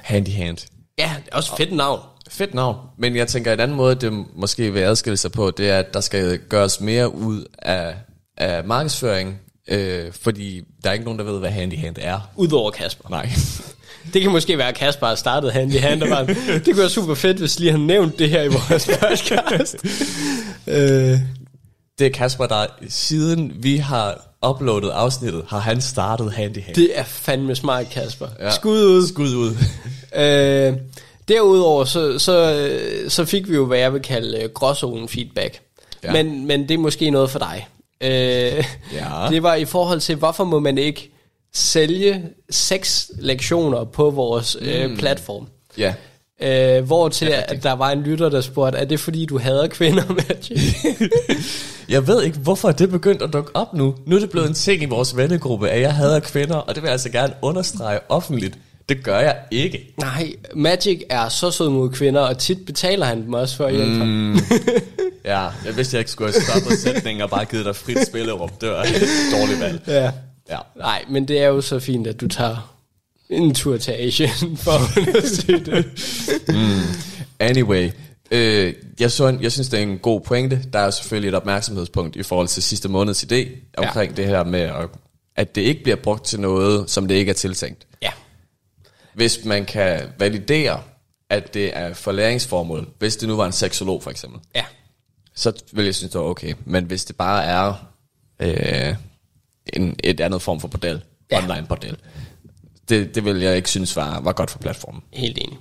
Handy hand. Ja, det er også fedt navn. Fedt navn. Men jeg tænker, en anden måde, det måske vil adskille sig på, det er, at der skal gøres mere ud af, af markedsføring, øh, fordi der er ikke nogen, der ved, hvad handy hand er. Udover Kasper. Nej. Det kan måske være, at Kasper har startet Hand. og var- Det kunne være super fedt, hvis lige han nævnt det her i vores podcast. øh, Det er Kasper, der siden vi har uploadet afsnittet, har han startet handy hand. det er fandme smart, Kasper. Ja. Skud ud. Skud ud. Øh, derudover, så, så, så fik vi jo, hvad jeg vil kalde øh, gråzonen feedback. Ja. Men, men det er måske noget for dig. Øh, Ja. Det var i forhold til, hvorfor må man ikke sælge seks lektioner på vores mm. øh, platform? Ja. Øh, hvor til, at der var en lytter, der spurgte, er det fordi, du hader kvinder, Magic? Jeg ved ikke, hvorfor det begyndt at dukke op nu. Nu er det blevet en ting i vores vennegruppe, at jeg hader kvinder, og det vil jeg altså gerne understrege offentligt. Det gør jeg ikke. Nej, Magic er så sød mod kvinder, og tit betaler han dem også for at hjælpe mm. Ja, jeg vidste, jeg ikke skulle have stoppet sætningen og bare givet dig frit spillerum. Det var et dårligt valg. Ja. Ja. Nej, men det er jo så fint, at du tager en tur til Asien for at se det. Anyway, øh, jeg, så en, jeg synes, det er en god pointe. Der er selvfølgelig et opmærksomhedspunkt i forhold til sidste måneds idé omkring ja. det her med, at, at det ikke bliver brugt til noget, som det ikke er tiltænkt. Ja. Hvis man kan validere, at det er for læringsformål, hvis det nu var en seksolog for eksempel, Ja. så vil jeg synes, det var okay. Men hvis det bare er øh, en, et andet form for bordel, Ja. online bordel, det, det vil jeg ikke synes var, var godt for platformen. Helt enig.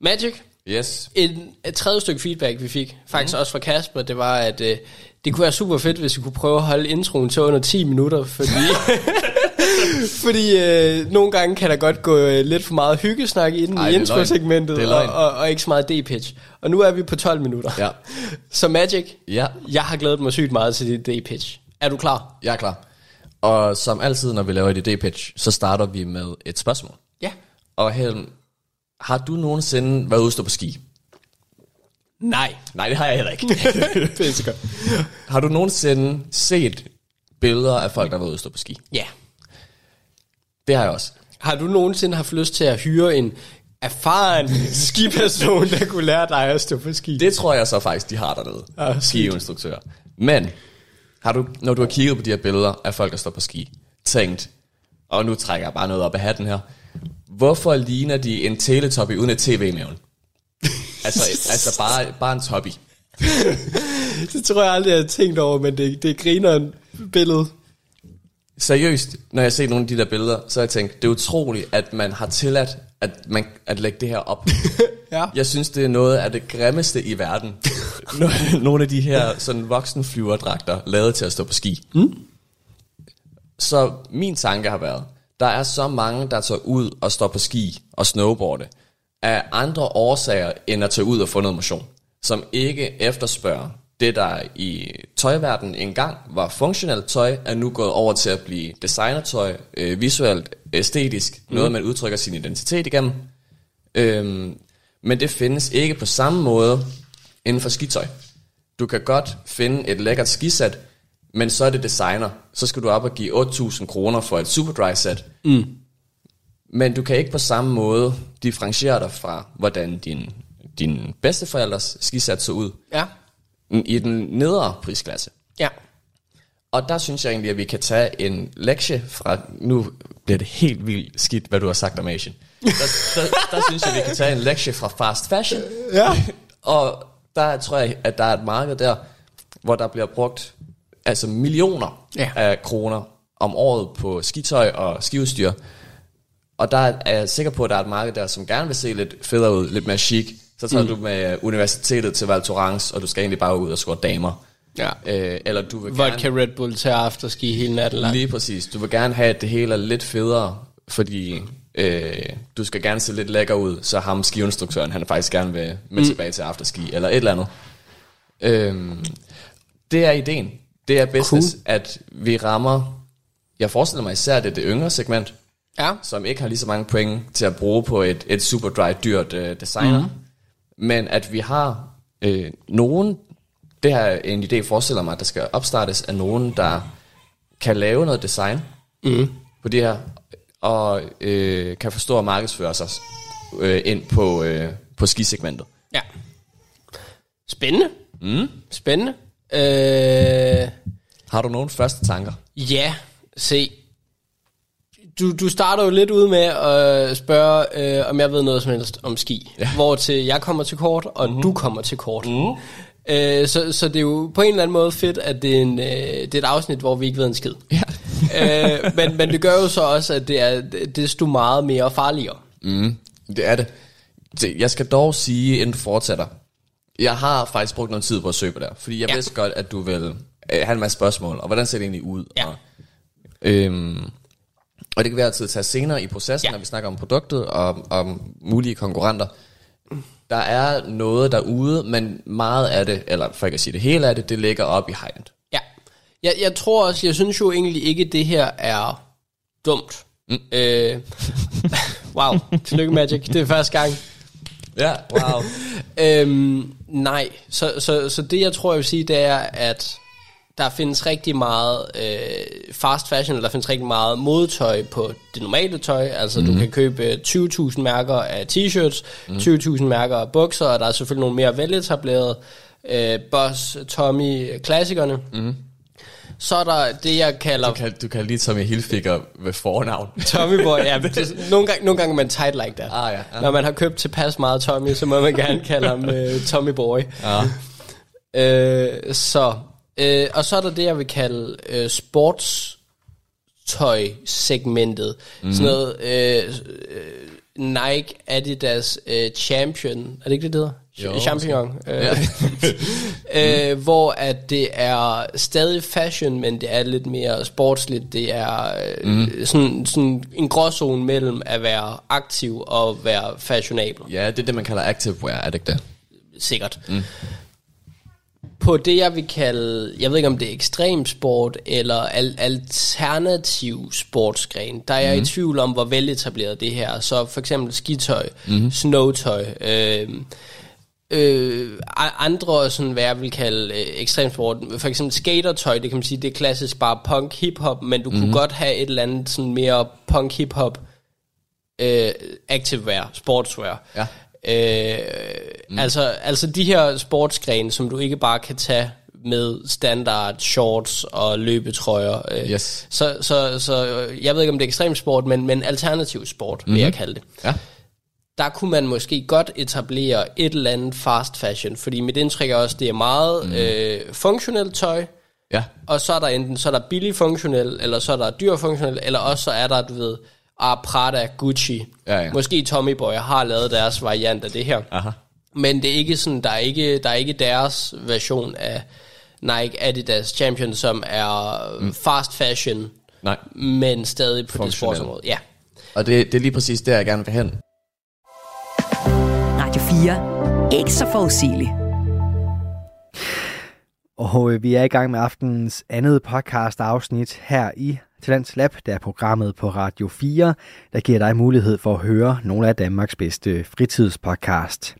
Magic, Yes. et, et tredje stykke feedback, vi fik, faktisk mm. også fra Kasper, det var, at øh, det kunne være super fedt, hvis vi kunne prøve at holde introen til under 10 minutter, fordi, fordi øh, nogle gange kan der godt gå øh, lidt for meget hyggesnak inden Ej, i intro-segmentet, og, og, og ikke så meget D-pitch. Og nu er vi på 12 minutter. Ja. Så Magic, Ja, jeg har glædet mig sygt meget til dit D-pitch. Er du klar? jeg er klar. Og som altid, når vi laver et idé-pitch, så starter vi med et spørgsmål. Ja. Og Helen, har du nogensinde været ude på ski? Nej. Nej, det har jeg heller ikke. det er så godt. har du nogensinde set billeder af folk, der har været ude på ski? Ja. Det har jeg også. Har du nogensinde haft lyst til at hyre en erfaren skiperson, der kunne lære dig at stå på ski? Det tror jeg så faktisk, de har dernede. Ah. Skiinstruktører. Men, har du, når du har kigget på de her billeder af folk, der står på ski, tænkt, og nu trækker jeg bare noget op af hatten her, hvorfor ligner de en teletubby uden et tv i maven? altså, altså bare, bare en toppy. Det tror jeg aldrig, jeg har tænkt over, men det, det griner en billede. Seriøst, når jeg ser nogle af de der billeder, så har jeg tænkt, det er utroligt, at man har tilladt at, man, at lægge det her op. Ja. Jeg synes, det er noget af det grimmeste i verden. nogle af de her sådan voksenflyverdragter, lavet til at stå på ski. Mm. Så min tanke har været, der er så mange, der tager ud og står på ski og snowboarde, af andre årsager, end at tage ud og få noget motion, som ikke efterspørger det, der i tøjverdenen engang var funktionelt tøj, er nu gået over til at blive designertøj, øh, visuelt, æstetisk, mm. noget man udtrykker sin identitet igennem. Øhm, men det findes ikke på samme måde inden for skitøj. Du kan godt finde et lækkert skisæt, men så er det designer. Så skal du op og give 8.000 kroner for et Superdry sæt. Mm. Men du kan ikke på samme måde differentiere dig fra, hvordan din, din bedsteforældres skisæt så ud Ja. I den nedre prisklasse. Ja. Og der synes jeg egentlig, at vi kan tage en lektie fra... Nu bliver det helt vildt skidt, hvad du har sagt om Asian. Der, der, der synes jeg, vi kan tage en lektie fra fast fashion. Ja. Og der tror jeg, at der er et marked der, hvor der bliver brugt altså millioner ja. af kroner om året på skitøj og skiudstyr. Og der er jeg sikker på, at der er et marked der, som gerne vil se lidt federe ud, lidt mere chic. Så tager mm. du med universitetet til Val Thorens, og du skal egentlig bare ud og score damer. Ja. Øh, eller du vil Vodka gerne... Red Bull til afterski hele natten lang. Lige præcis. Du vil gerne have, at det hele er lidt federe, fordi øh, du skal gerne se lidt lækker ud, så ham skiinstruktøren, han faktisk gerne vil med mm. tilbage til afterski, eller et eller andet. Øhm, det er ideen. Det er business, cool. at vi rammer, jeg forestiller mig især, det er det yngre segment, Ja. som ikke har lige så mange point til at bruge på et, et super dry, dyrt øh, designer. Mm. Men at vi har øh, nogen, det her er en idé, forestiller mig, at der skal opstartes af nogen, der kan lave noget design mm. på det her, og øh, kan forstå at markedsføre sig øh, ind på, øh, på skisegmentet. Ja. Spændende. Mm. Spændende. Øh, Har du nogle første tanker? ja, se. Du, du starter jo lidt ud med at spørge, øh, om jeg ved noget som helst om ski. Ja. Hvor til jeg kommer til kort, og mm. du kommer til kort. Mm. Øh, så, så det er jo på en eller anden måde fedt, at det er, en, øh, det er et afsnit, hvor vi ikke ved en skid. Ja. øh, men, men det gør jo så også, at det er desto meget mere farligere. Mm, det er det. Jeg skal dog sige, inden du fortsætter, jeg har faktisk brugt noget tid på at søge på det, fordi jeg ja. vidste godt, at du vil øh, have en masse spørgsmål, og hvordan ser det egentlig ud? Ja. Og, øhm, og det kan vi altid tage senere i processen, Ja. når vi snakker om produktet og om mulige konkurrenter. Der er noget derude, men meget af det, eller for ikke at sige det hele af det, det ligger op i high-end. Ja. Jeg, jeg tror også, jeg synes jo egentlig ikke, det her er dumt. Mm. Øh, wow, tillykke Magic, det er første gang. Ja, wow. Øhm, nej, så, så, så det jeg tror, jeg vil sige, det er, at der findes rigtig meget øh, fast fashion, eller der findes rigtig meget modetøj på det normale tøj. Altså mm. du kan købe 20.000 mærker af t-shirts, mm. 20.000 mærker af bukser, og der er selvfølgelig nogle mere veletablerede. Øh, Boss, Tommy, klassikerne. Mm. Så er der det, jeg kalder Du kan, du kan lige Tommy Hilfiger ved fornavn. Tommy Boy. Ja, det, nogle, gange, nogle gange er man tight like that. Ah, ja, ja. Når man har købt tilpas meget Tommy, så må man gerne kalde ham uh, Tommy Boy. Ja. Øh, så, øh, og så er der det, jeg vil kalde øh, sportstøj-segmentet. Mm. Sådan noget øh, øh, Nike, Adidas, øh, Champion. Er det ikke det, det hedder? Jo, Champion. Øh, Ja. øh, hvor at det er stadig fashion, men det er lidt mere sportsligt. Det er øh, mm. sådan, sådan en gråzone mellem at være aktiv og være fashionabel. ja, det er det, man kalder activewear, er det ikke det? Sikkert. Mm. På det, jeg vil kalde, jeg ved ikke om det er ekstremsport eller al- alternativ sportsgren, der er jeg mm. i tvivl om, hvor veletableret det her er. Så for eksempel skitøj, mm. snowtøj, øh, øh, a- andre sådan, hvad jeg vil kalde øh, ekstremsport, for eksempel skatertøj, det kan man sige, det er klassisk bare punk hip-hop, men du mm. kunne godt have et eller andet sådan mere punk hip-hop øh, activewear, sportswear. Ja. Øh, mm. altså, altså de her sportsgrene, som du ikke bare kan tage med standard shorts og løbetrøjer. Øh, Yes. så, så, så øh, jeg ved ikke, om det er ekstrem sport, men, men alternativ sport, vil jeg kalde det. Ja. Der kunne man måske godt etablere et eller andet fast fashion, fordi mit indtryk er også, det er meget mm. øh, funktionelt tøj, Ja. og så er der enten så er der billig funktionel, eller så er der dyr funktionel, eller også så er der, du ved, ah, Prada, Gucci. Ja, ja. Måske Tommy Boy har lavet deres variant af det her. Aha. Men det er ikke sådan, der er ikke, der er ikke deres version af Nike Adidas Champion, som er mm. fast fashion, Nej. men stadig på det sportsområde. Ja. Og det, det er lige præcis der, jeg gerne vil hen. Radio 4. Ikke så forudsigeligt. Og øh, vi er i gang med aftenens andet podcast afsnit her i Talents Lab, der er programmet på Radio 4, der giver dig mulighed for at høre nogle af Danmarks bedste fritidspodcast.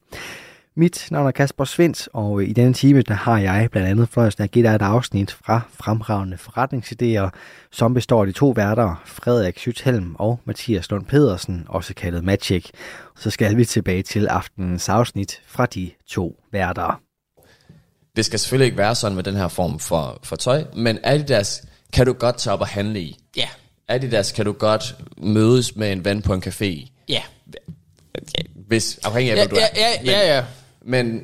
Mit navn er Kasper Svens, og i denne time der har jeg blandt andet fornøjelsen at give dig et afsnit fra Fremragende Forretningsidéer, som består af de to værter, Frederik Sythelm og Mathias Lund Pedersen, også kaldet Magic. Så skal vi tilbage til aftenens afsnit fra de to værter. Det skal selvfølgelig ikke være sådan med den her form for, for tøj, men Adidas kan du godt tage op og handle i. Ja. Adidas kan du godt mødes med en ven på en café. Ja. Hvis, afhængig af, Ja, hvor du er. ja, ja, ja, ja. Men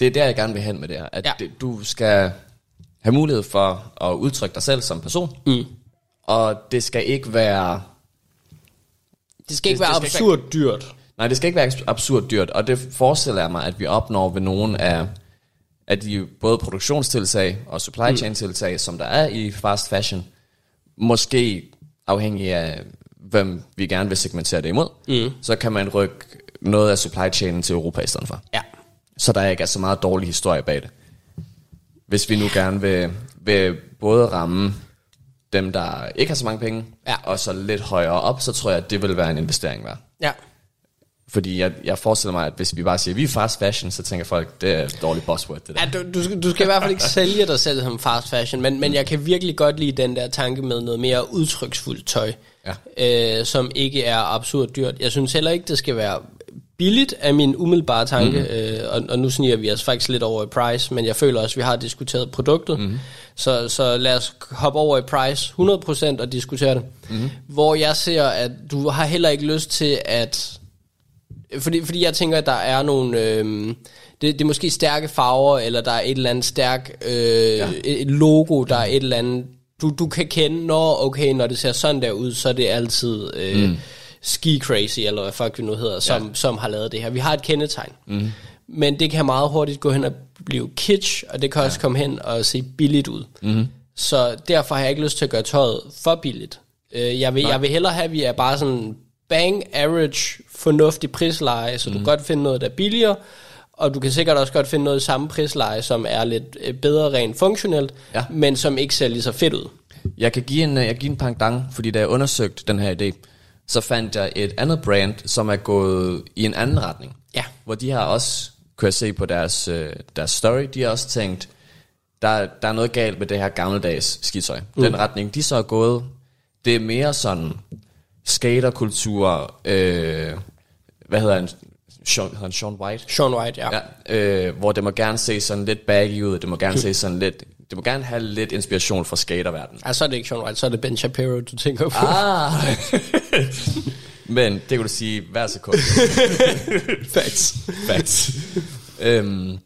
det er der, jeg gerne vil hen med det her. At Ja. ja. det, du skal have mulighed for at udtrykke dig selv som person. Mm. Og det skal ikke være... Det skal ikke Det- være det skal ikke absurd dyrt. Nej, det skal ikke være abs- absurd dyrt. Og det forestiller jeg mig, at vi opnår ved nogle af, af de både produktionstiltag og supply chain tiltag, som der er i fast fashion. Måske afhængig af, hvem vi gerne vil segmentere det imod. Mm. Så kan man rykke noget af supply chainen til Europa i stedet for. Ja. så der ikke er så meget dårlig historie bag det. Hvis vi nu gerne vil, vil både ramme dem, der ikke har så mange penge, Ja. og så lidt højere op, så tror jeg, at det vil være en investering værd. Ja. Fordi jeg, jeg forestiller mig, at hvis vi bare siger, vi er fast fashion, så tænker folk, det er et dårligt buzzword, det der. Ja, du, du, skal, du skal i hvert fald ikke sælge dig selv som fast fashion, men, men jeg kan virkelig godt lide den der tanke med noget mere udtryksfuldt tøj, ja. øh, som ikke er absurd dyrt. Jeg synes heller ikke, det skal være billigt, af min umiddelbare tanke, mm. øh, og, og nu sniger vi os faktisk lidt over i price, men jeg føler også, at vi har diskuteret produktet, mm. så, så lad os hoppe over i price 100% og diskutere det. Mm. Hvor jeg ser, at du har heller ikke lyst til at fordi, fordi jeg tænker, at der er nogle... Øh, det, det er måske stærke farver, eller der er et eller andet stærk øh, ja. et logo, der er et eller andet... Du, du kan kende, når okay, når det ser sådan der ud, så er det altid øh, mm. ski crazy, eller hvad fuck det nu hedder, som, ja. som har lavet det her. Vi har et kendetegn. Mm. Men det kan meget hurtigt gå hen og blive kitsch, og det kan også komme hen og se billigt ud. Mm. Så derfor har jeg ikke lyst til at gøre tøjet for billigt. Øh, jeg, vil, jeg vil hellere have, at vi er bare sådan bang average, fornuftig prisleje, så mm. du kan godt finde noget, der er billigere, og du kan sikkert også godt finde noget i samme prisleje, som er lidt øh, bedre rent funktionelt, Ja. men som ikke ser lige så fedt ud. Jeg kan give en, øh, jeg kan give en pangdang, fordi da jeg undersøgte den her idé, så fandt jeg et andet brand, som er gået i en anden retning. Ja. Hvor de har også, kunne jeg se på deres, øh, deres story, de har også tænkt, der, der er noget galt med det her gammeldags skitøj. Mm. Den retning, de så er gået, det er mere sådan skaterkultur, øh, hvad hedder han, Sean, hedder han Sean White? Sean White, ja. ja. Øh, hvor det må gerne se sådan lidt baggy ud, det må gerne se sådan lidt det må gerne have lidt inspiration fra skaterverdenen. Ja, så er det ikke Sean White, så er det Ben Shapiro, du tænker på. Ah! Men det kan du sige hver sekund. Facts. Facts. øhm,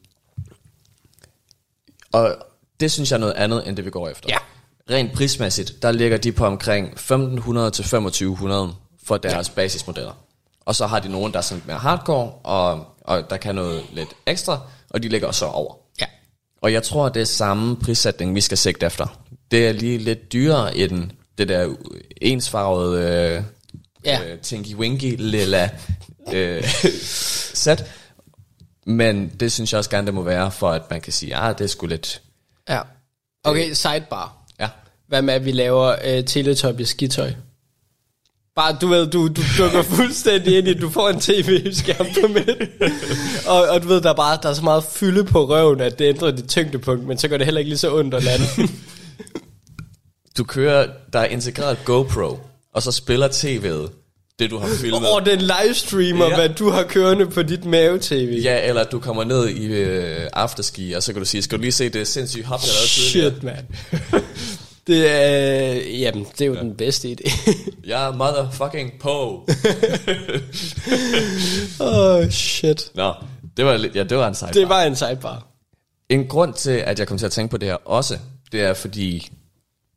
og det synes jeg er noget andet, end det vi går efter. Ja. Rent prismæssigt, der ligger de på omkring 1500 til 2500 for deres ja. basismodeller. Og så har de nogen, der er sådan lidt mere hardcore, og, og der kan noget lidt ekstra, og de ligger så over. Ja. Og jeg tror, det er samme prissætning, vi skal sigte efter. Det er lige lidt dyrere end det der ensfarvede øh, Ja. øh, Tinky Winky lilla øh, sæt. Men det synes jeg også gerne, det må være, for at man kan sige, ah, det er sgu lidt... Ja. Okay, sidebar. Ja, Hvad med, at vi laver øh, Teletubbies skitøj? Bare, du ved, du, du dukker fuldstændig ind i, du får en tv-skærm på midten. og, og du ved, der er bare der er så meget fylde på røven, at det ændrer dit tyngdepunkt, men så gør det heller ikke lige så ondt at lande. du kører, der er integreret GoPro, og så spiller tv'et det, du har filmet. og den livestreamer, Ja. ja. hvad du har kørende på dit mave-tv. Ja, eller du kommer ned i øh, afterski, og så kan du sige, skal du lige se det sindssyge hop, jeg lavede tidligere? Shit, mand. Det er, jamen, det er jo ja. den bedste idé. Jeg er motherfucking på. Åh, oh, shit. Nå, det var, ja, det var en sejt. Det var en sidebar. En grund til, at jeg kom til at tænke på det her også, det er fordi,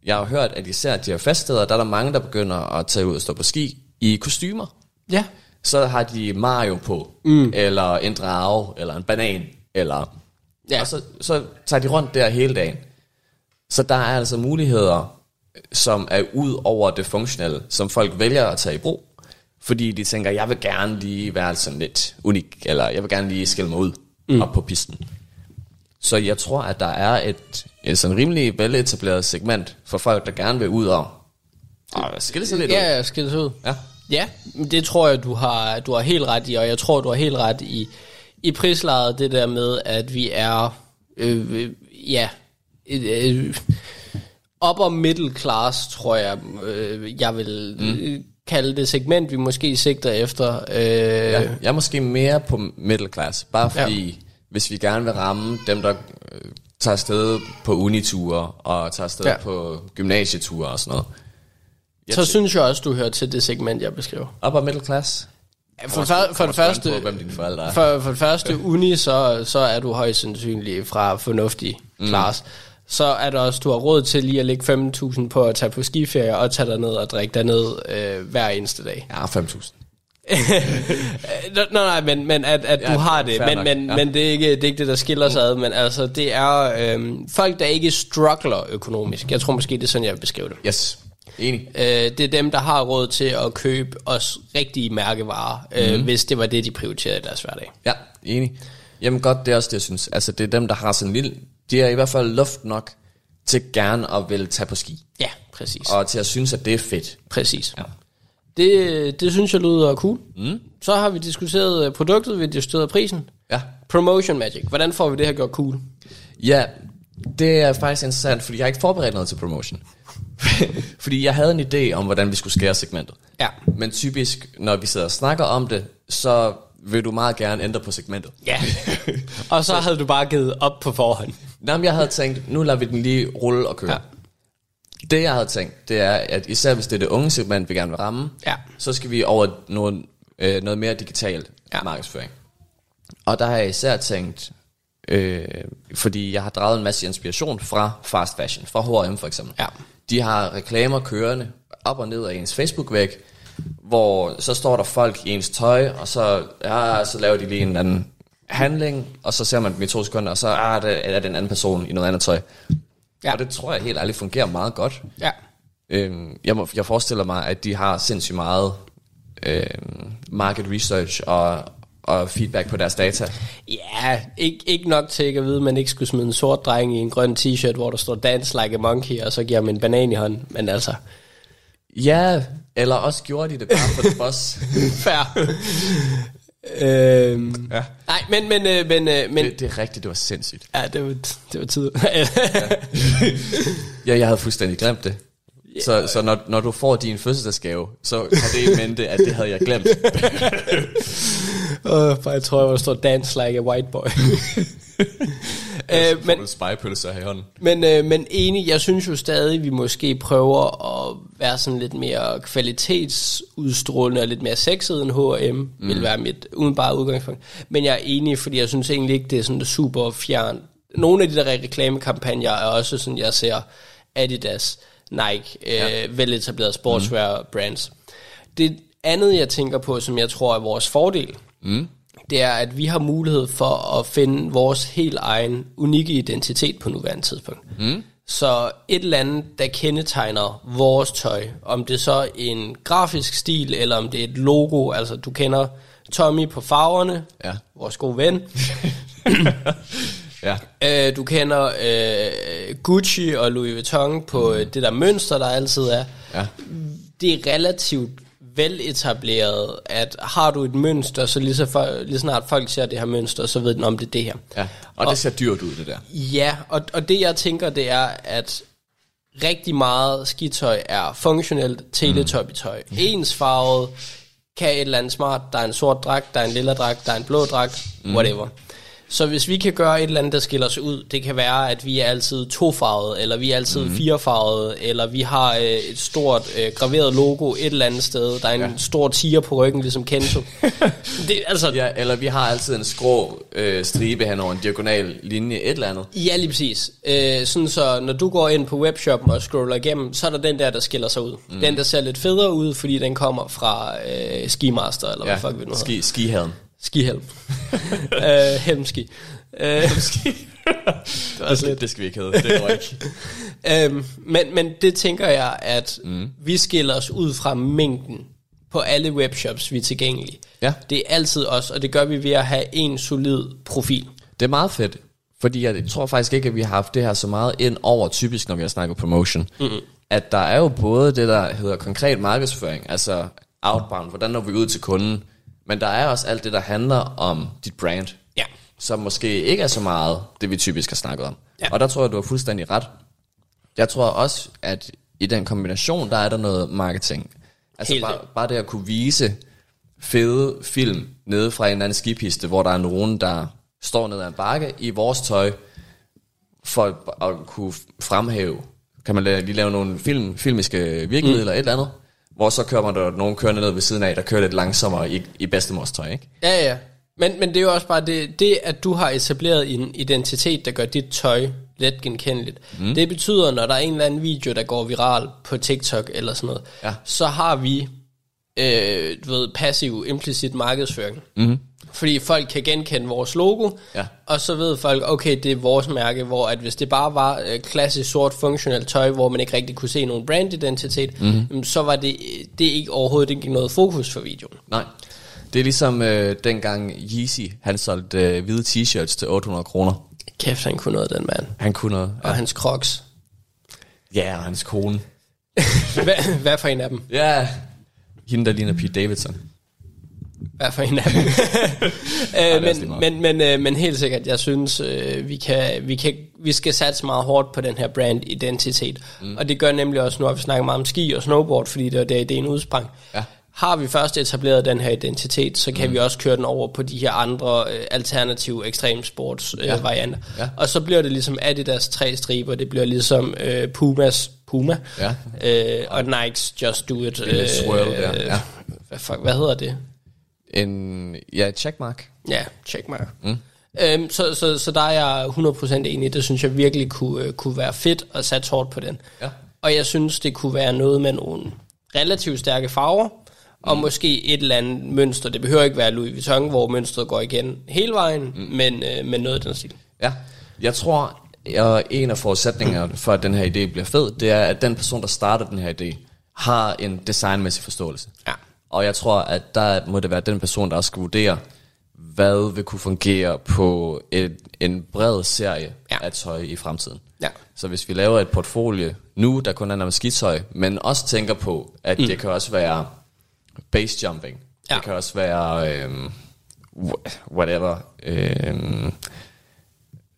jeg har hørt, at især de her feststeder, der er der mange, der begynder at tage ud og stå på ski i kostymer. Ja. Så har de Mario på, mm. eller en drage, eller en banan, eller... Ja. Og så, så tager de rundt der hele dagen. Så der er altså muligheder, som er ud over det funktionelle, som folk vælger at tage i brug. Fordi de tænker, jeg vil gerne lige være sådan lidt unik, eller jeg vil gerne lige skille mig ud mm. op på pisten. Så jeg tror, at der er et, et sådan rimelig veletableret segment for folk, der gerne vil ud og, og skille sig lidt ud. Ja, skal det ud. Ja. Ja, det tror jeg, du har, du har helt ret i, og jeg tror, du har helt ret i, i prislaget, det der med, at vi er, øh, øh, ja, øh, upper middle class, tror jeg, øh, jeg vil mm. kalde det segment, vi måske sigter efter. Øh, Ja, jeg er måske mere på middle class, bare fordi, ja. hvis vi gerne vil ramme dem, der øh, tager afsted på uniture og tager afsted ja. Ja. på gymnasieture og sådan noget. så synes jeg også, du hører til det segment, jeg beskriver. Upper middle class? For, for, for det første, På, hvem dine forældre er. For, for det første, uni, så, så er du højst sandsynligt fra fornuftig Mm. klasse. Så er der også, du har råd til lige at lægge 5.000 på at tage på skiferie og tage dig ned og drikke dig ned øh, hver eneste dag. Ja, 5.000. Nå, nej, men, men at, at Ja, du har det, men, men, ja. men det, er ikke, det er ikke det, der skiller sig ad, men altså, det er øhm, folk, der ikke struggler økonomisk. Jeg tror måske, det er sådan, jeg vil beskrive det. Yes, enig. Øh, det er dem, der har råd til at købe os rigtige mærkevarer, øh, Mhm. hvis det var det, de prioriterede i deres hverdag. Ja, enig. Jamen godt, det er også det, jeg synes. Altså, det er dem, der har sådan en lille... De er i hvert fald luft nok til gerne at vil tage på ski. Ja, præcis. Og til at synes, at det er fedt. Præcis. Ja. Det, det synes jeg lyder cool. Mm. Så har vi diskuteret øh, produktet, vi har diskuteret prisen. Ja. Promotion Magic. Hvordan får vi det her gjort cool? Ja, det er faktisk interessant, fordi jeg har ikke forberedt noget til promotion. fordi jeg havde en idé om, hvordan vi skulle skære segmentet. Ja. Men typisk, når vi sidder og snakker om det, så vil du meget gerne ændre på segmentet. Ja. og så havde du bare givet op på forhånd. Nå, men jeg havde tænkt, nu lader vi den lige rulle og køre. Ja. Det jeg havde tænkt, det er, at især hvis det er det unge segment, vi gerne vil ramme, Ja. så skal vi over noget, øh, noget mere digitalt Ja. ja. markedsføring. Og der har jeg især tænkt, øh, fordi jeg har draget en masse inspiration fra fast fashion, fra H&M for eksempel. Ja. De har reklamer kørende op og ned af ens Facebook-væg, hvor så står der folk i ens tøj, og så, ja, så laver de lige en anden handling, og så ser man dem i to sekunder, og så ah, det, er det en anden person i noget andet tøj. Ja. Og det tror jeg helt ærligt fungerer meget godt. Ja. Øhm, jeg, må, jeg forestiller mig, at de har sindssygt meget øhm, market research og, og feedback på deres data. Ja, ikke, ikke nok til ikke at vide, at man ikke skulle smide en sort dreng i en grøn t-shirt, hvor der står Dance Like a Monkey, og så giver man en banan i hånden. Men altså, Ja, eller også gjorde de det bare for det boss. fair. øhm, Ja. Nej, men, men, øh, men, øh, men det, det er rigtigt, det var sindssygt. ja, det var, det var tid. Ja, jeg havde fuldstændig glemt det. Så, så når, når du får din fødselsdagsgave, så har det i mente, at det havde jeg glemt. Uh, for jeg tror, jeg var der står dance like a white boy. Øh, men, men, spejepølser her i hånden. men, øh, men enig, jeg synes jo stadig, vi måske prøver at være sådan lidt mere kvalitetsudstrålende og lidt mere sexet end H&M, mm. vil være mit umiddelbare udgangspunkt. Men jeg er enig, fordi jeg synes egentlig ikke, det er sådan super fjern. Nogle af de der reklamekampagner er også sådan, jeg ser Adidas, Nike, ja. øh, veletablerede sportswear mm. brands. Det andet, jeg tænker på, som jeg tror er vores fordel, mm. Det er, at vi har mulighed for at finde vores helt egen unikke identitet på nuværende tidspunkt. Mm. Så et eller andet, der kendetegner vores tøj, om det så en grafisk stil, eller om det er et logo, altså du kender Tommy på farverne, Ja. vores gode ven. Ja. Øh, du kender øh, Gucci og Louis Vuitton på mm. det der mønster, der altid er. Ja. Det er relativt veletableret, at har du et mønster, så lige, så for, lige snart folk ser det her mønster, så ved den om det er det her. ja. Og, og det ser dyrt ud, det der. Ja, og, og det jeg tænker, det er, at rigtig meget skitøj er funktionelt teletubby-tøj. Mm. Ensfarvet, kan et eller andet smart, der er en sort dragt, der er en lilla dragt, der er en blå dragt, mm. whatever. Så hvis vi kan gøre et eller andet, der skiller sig ud, det kan være, at vi er altid tofarvede, eller vi er altid mm. firefarvede, eller vi har øh, et stort øh, graveret logo et eller andet sted, der er en ja. stor tiger på ryggen, ligesom Kento. det, altså, Ja, eller vi har altid en skrå øh, stribe hen over en diagonal linje, et eller andet. Ja, lige præcis. Øh, sådan så, når du går ind på webshoppen og scroller igennem, så er der den der, der skiller sig ud. Mm. Den, der ser lidt federe ud, fordi den kommer fra øh, Skimaster, eller ja. hvad fuck vi nu hedder. Ski, skihallen. Skihelm. øh, helmski. Øh, Det, var lidt, det skal vi ikke have. Det går ikke. øhm, men, men det tænker jeg, at mm. vi skiller os ud fra mængden på alle webshops, vi er tilgængelige. Ja. Det er altid os, og det gør vi ved at have en solid profil. Det er meget fedt, fordi jeg tror faktisk ikke, at vi har haft det her så meget ind over, typisk når vi har snakket promotion. Mm-hmm. At der er jo både det, der hedder konkret markedsføring, altså outbound, hvordan når vi ud til kunden, men der er også alt det, der handler om dit brand, Ja. som måske ikke er så meget det, vi typisk har snakket om. Ja. Og der tror jeg, du har fuldstændig ret. Jeg tror også, at i den kombination, der er der noget marketing. Altså Helt bare, bare det at kunne vise fede film nede fra en eller anden skipiste, hvor der er nogen, der står ned ad en bakke i vores tøj, for at kunne fremhæve, kan man lige lave nogle film, filmiske virkemidler mm. eller et eller andet, hvor så kører man der nogen kørende ned ved siden af, der kører lidt langsommere i, i bedstemors tøj, ikke? Ja, ja. Men, men det er jo også bare det, det, at du har etableret en identitet, der gør dit tøj let genkendeligt. Mm. Det betyder, når der er en eller anden video, der går viral på TikTok eller sådan noget, Ja. så har vi øh, du ved, passiv, implicit markedsføring. Mm. Fordi folk kan genkende vores logo, Ja. og så ved folk, okay, det er vores mærke, hvor at hvis det bare var øh, klassisk sort funktionelt tøj, hvor man ikke rigtig kunne se nogen brandidentitet, mm. så var det, det ikke overhovedet ikke noget fokus for videoen. Nej. Det er ligesom øh, dengang Yeezy, han solgte øh, hvide t-shirts til 800 kroner. Kæft, han kunne noget, den mand. Han kunne noget. Og hans crocs. Ja, og hans kone. Hvad, hvad for en af dem? Ja, hende der ligner Pete Davidson. Hvad for en af dem? øh, men, men, men, øh, men helt sikkert, jeg synes, øh, vi, kan, vi, kan, vi skal satse meget hårdt på den her brand-identitet. Mm. Og det gør nemlig også, nu har vi snakket meget om ski og snowboard, fordi det var der ideen udsprang. Ja. Har vi først etableret den her identitet, så kan mm. vi også køre den over på de her andre øh, alternative ekstremsports øh, Ja. varianter. Ja. Og så bliver det ligesom Adidas tre striber, det bliver ligesom øh, Pumas Puma, Ja. øh, og Nikes Just Do It. lille swirl der, ja. Hvad, fuck, hvad hedder det? En, ja, checkmark. Ja, check mig. Mm. Øhm, så, så, så der er jeg 100% enig. Det synes jeg virkelig kunne, øh, kunne være fedt at satse hårdt på den. Ja. Og jeg synes, det kunne være noget med nogle relativt stærke farver, og måske et eller andet mønster. Det behøver ikke være Louis Vuitton, hvor mønstret går igen hele vejen, mm. men, øh, men noget af den stil. Ja, jeg tror, at en af forudsætningerne for, at den her idé bliver fed, det er, at den person, der starter den her idé, har en designmæssig forståelse. Ja. Og jeg tror, at der må det være den person, der også skal vurdere, hvad vil kunne fungere på et, en bred serie Ja. af tøj i fremtiden. Ja. Så hvis vi laver et portfolie nu, der kun handler om skitøj, men også tænker på, at mm. det kan også være base jumping. Ja. Det kan også være wh- whatever. Øhm,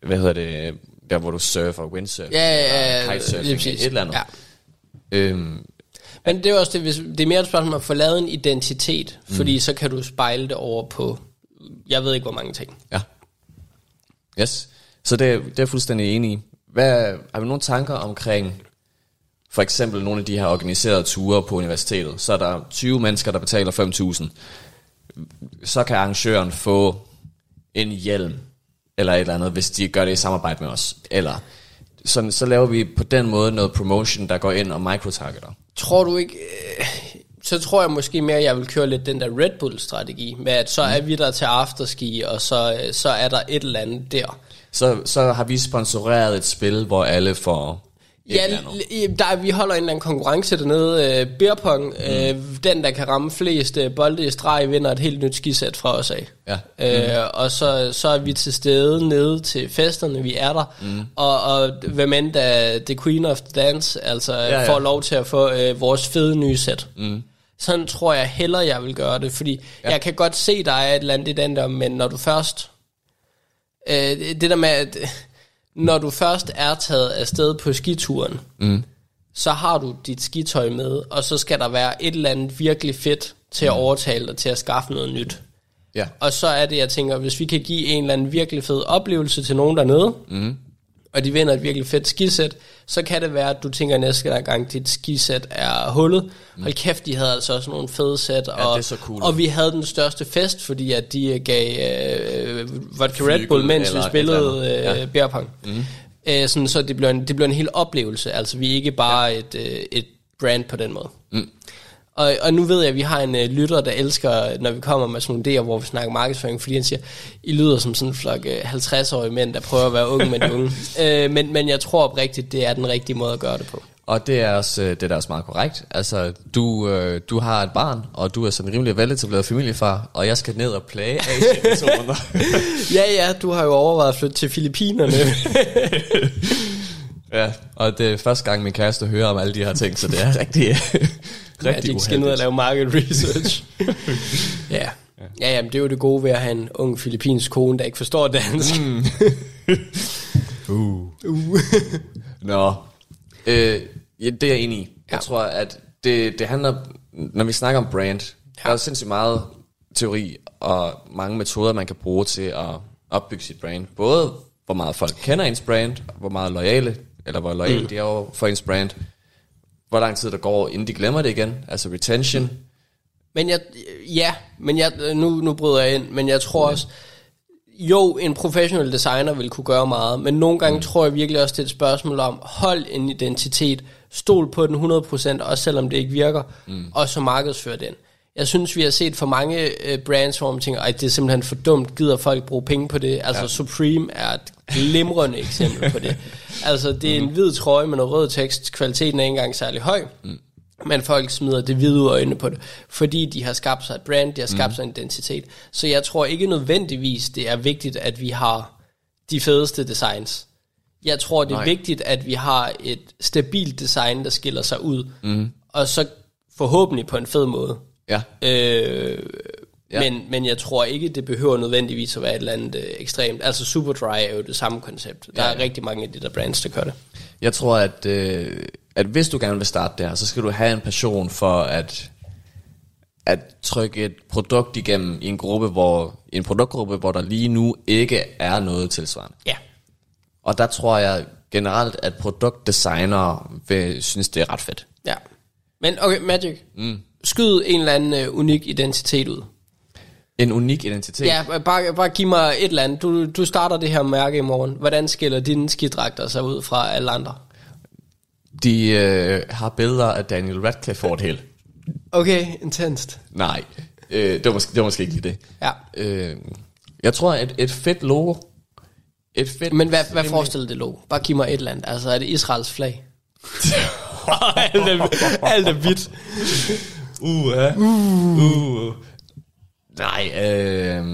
hvad hedder det? Der hvor du surfer, windsurf, Ja, ja, ja, kitesurfing, et eller andet. Ja. Øhm, Men det er også det, hvis, det er mere et spørgsmål at få lavet en identitet, mm. fordi så kan du spejle det over på, jeg ved ikke hvor mange ting. Ja. Yes. Så det, det er jeg fuldstændig enig i. Hvad, har vi nogle tanker omkring for eksempel nogle af de her organiserede ture på universitetet? Så er der 20 mennesker, der betaler 5.000. Så kan arrangøren få en hjelm eller et eller andet, hvis de gør det i samarbejde med os. Eller så, så laver vi på den måde noget promotion, der går ind og microtargeter. Tror du ikke... Øh, så tror jeg måske mere, at jeg vil køre lidt den der Red Bull-strategi, med at så er vi der til afterski, og så, øh, så er der et eller andet der. Så, så har vi sponsoreret et spil, hvor alle får Ja, der, vi holder en eller anden konkurrence dernede. Øh, beer pong, mm. øh, den der kan ramme flest øh, bolde i streg, vinder et helt nyt skisæt fra os af. Ja. Øh, og så, så er vi til stede nede til festerne, vi er der. Mm. Og, og hvem end der The Queen of the Dance, altså ja. ja. får lov til at få øh, vores fede nye sæt. Mm. Sådan tror jeg hellere, jeg vil gøre det, fordi ja. jeg kan godt se, der er et eller andet i den der, men når du først... Øh, det der med, at når du først er taget afsted på skituren, mm. så har du dit skitøj med, og så skal der være et eller andet virkelig fedt til at overtale dig til at skaffe noget nyt. Ja. Og så er det, jeg tænker, hvis vi kan give en eller anden virkelig fed oplevelse til nogen dernede, mm. Og de vinder et virkelig fedt skisæt, så kan det være, at du tænker næste gang, dit skisæt er hullet. Mm. Hold kæft, de havde altså også nogle fede sæt, og, er så cool. og vi havde den største fest, fordi at de øh, gav øh, vodka Red Bull, mens vi spillede øh, Ja. beer pong. Mm. Øh, sådan, så det bliver, en, det bliver en hel oplevelse, altså vi er ikke bare ja. et, øh, et brand på den måde. Og, og nu ved jeg, at vi har en øh, lytter, der elsker, når vi kommer med sådan nogle idéer, hvor vi snakker markedsføring, fordi han siger, I lyder som sådan en flok øh, 50-årige mænd, der prøver at være unge med de unge. øh, men, men jeg tror oprigtigt, det er den rigtige måde at gøre det på. Og det er også, øh, det er da også meget korrekt. Altså, du, øh, du har et barn, og du er sådan en rimelig veletableret familiefar, og jeg skal ned og plage Asien i to måneder. Ja, ja, du har jo overvejet at flytte til Filippinerne. ja, og det er første gang, min kæreste hører om alle de her ting, så det er rigtig, ja, rigtig de skal ned og lave market research. ja. Ja, jamen, det er jo det gode ved at have en ung filippinsk kone, der ikke forstår dansk. Mm. Nå, øh, ja, det er jeg enig i. Jeg Ja. tror, at det, det handler, når vi snakker om brand, ja. der er sindssygt meget teori og mange metoder, man kan bruge til at opbygge sit brand. Både hvor meget folk kender ens brand, hvor meget lojale, eller hvor lojale mm. de er over for ens brand, hvor lang tid der går, inden de glemmer det igen, altså retention. Men jeg, ja, men jeg, nu, nu bryder jeg ind, men jeg tror også, jo, en professionel designer vil kunne gøre meget, men nogle gange mm. tror jeg virkelig også, det er et spørgsmål om, hold en identitet, stol på den 100%, også selvom det ikke virker, mm. og så markedsfør den. Jeg synes, vi har set for mange øh, brands, hvor man tænker, at det er simpelthen for dumt, gider folk bruge penge på det. Altså ja. Supreme er et glimrende eksempel på det. Altså, det er en hvid trøje med noget rød tekst, kvaliteten er ikke engang særlig høj, mm. men folk smider det hvide ud øjnene på det, fordi de har skabt sig et brand, de har skabt mm. sig en identitet. Så jeg tror ikke nødvendigvis, det er vigtigt, at vi har de fedeste designs. Jeg tror, det er Nej. vigtigt, at vi har et stabilt design, der skiller sig ud, mm. og så forhåbentlig på en fed måde. Ja, Øh, Ja. men, men jeg tror ikke, det behøver nødvendigvis at være et eller andet øh, ekstremt. Altså Superdry er jo det samme koncept. Der Ja, er rigtig mange af de der brands, der gør det. Jeg tror, at, øh, at hvis du gerne vil starte der, så skal du have en passion for at, at trykke et produkt igennem i en gruppe, hvor en produktgruppe, hvor der lige nu ikke er noget tilsvarende. Ja. Og der tror jeg generelt, at produktdesignere vil synes, det er ret fedt. ja. Men okay, Magic. Mm. Skyd en eller anden øh, unik identitet ud. En unik identitet. Ja, bare, bare giv mig et eller andet. Du, du starter det her mærke i morgen. Hvordan skiller dine skidragter sig ud fra alle andre? De øh, har billeder af Daniel Radcliffe over det hele. Okay, intenst. Nej, øh, det, var måske, det var måske ikke lige det. Ja. Øh, jeg tror, at et fedt logo, et fedt Men hvad, hvad forestiller det logo? Bare giv mig et eller andet. Altså, er det Israels flag? alt, er, hvidt. Uh, ja. uh. Nej, øh,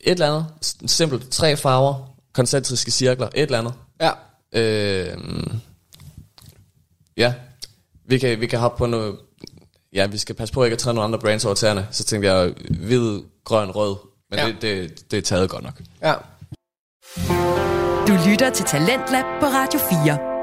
et eller andet. Simpelt. Tre farver. Koncentriske cirkler. Et eller andet. Ja. Øh, ja. Vi kan, vi kan hoppe på noget... Ja, vi skal passe på ikke at træde nogle andre brands over tæerne. Så tænkte jeg hvid, grøn, rød. Men ja. det, det, det er taget godt nok. Ja. Du lytter til Talentlab på Radio 4.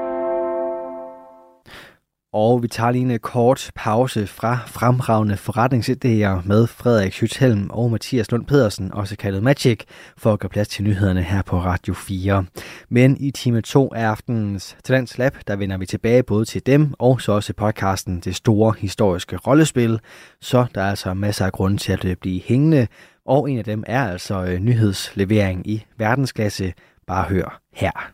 Og vi tager lige en øh, kort pause fra fremragende forretningsidéer med Frederik Schüthelm og Mathias Lund Pedersen, også kaldet Magic, for at gøre plads til nyhederne her på Radio 4. Men i time 2 af aftenens Talents Lab, der vender vi tilbage både til dem og så også podcasten Det Store Historiske Rollespil. Så der er altså masser af grunde til at øh, blive hængende, og en af dem er altså øh, nyhedslevering i verdensklasse. Bare hør her.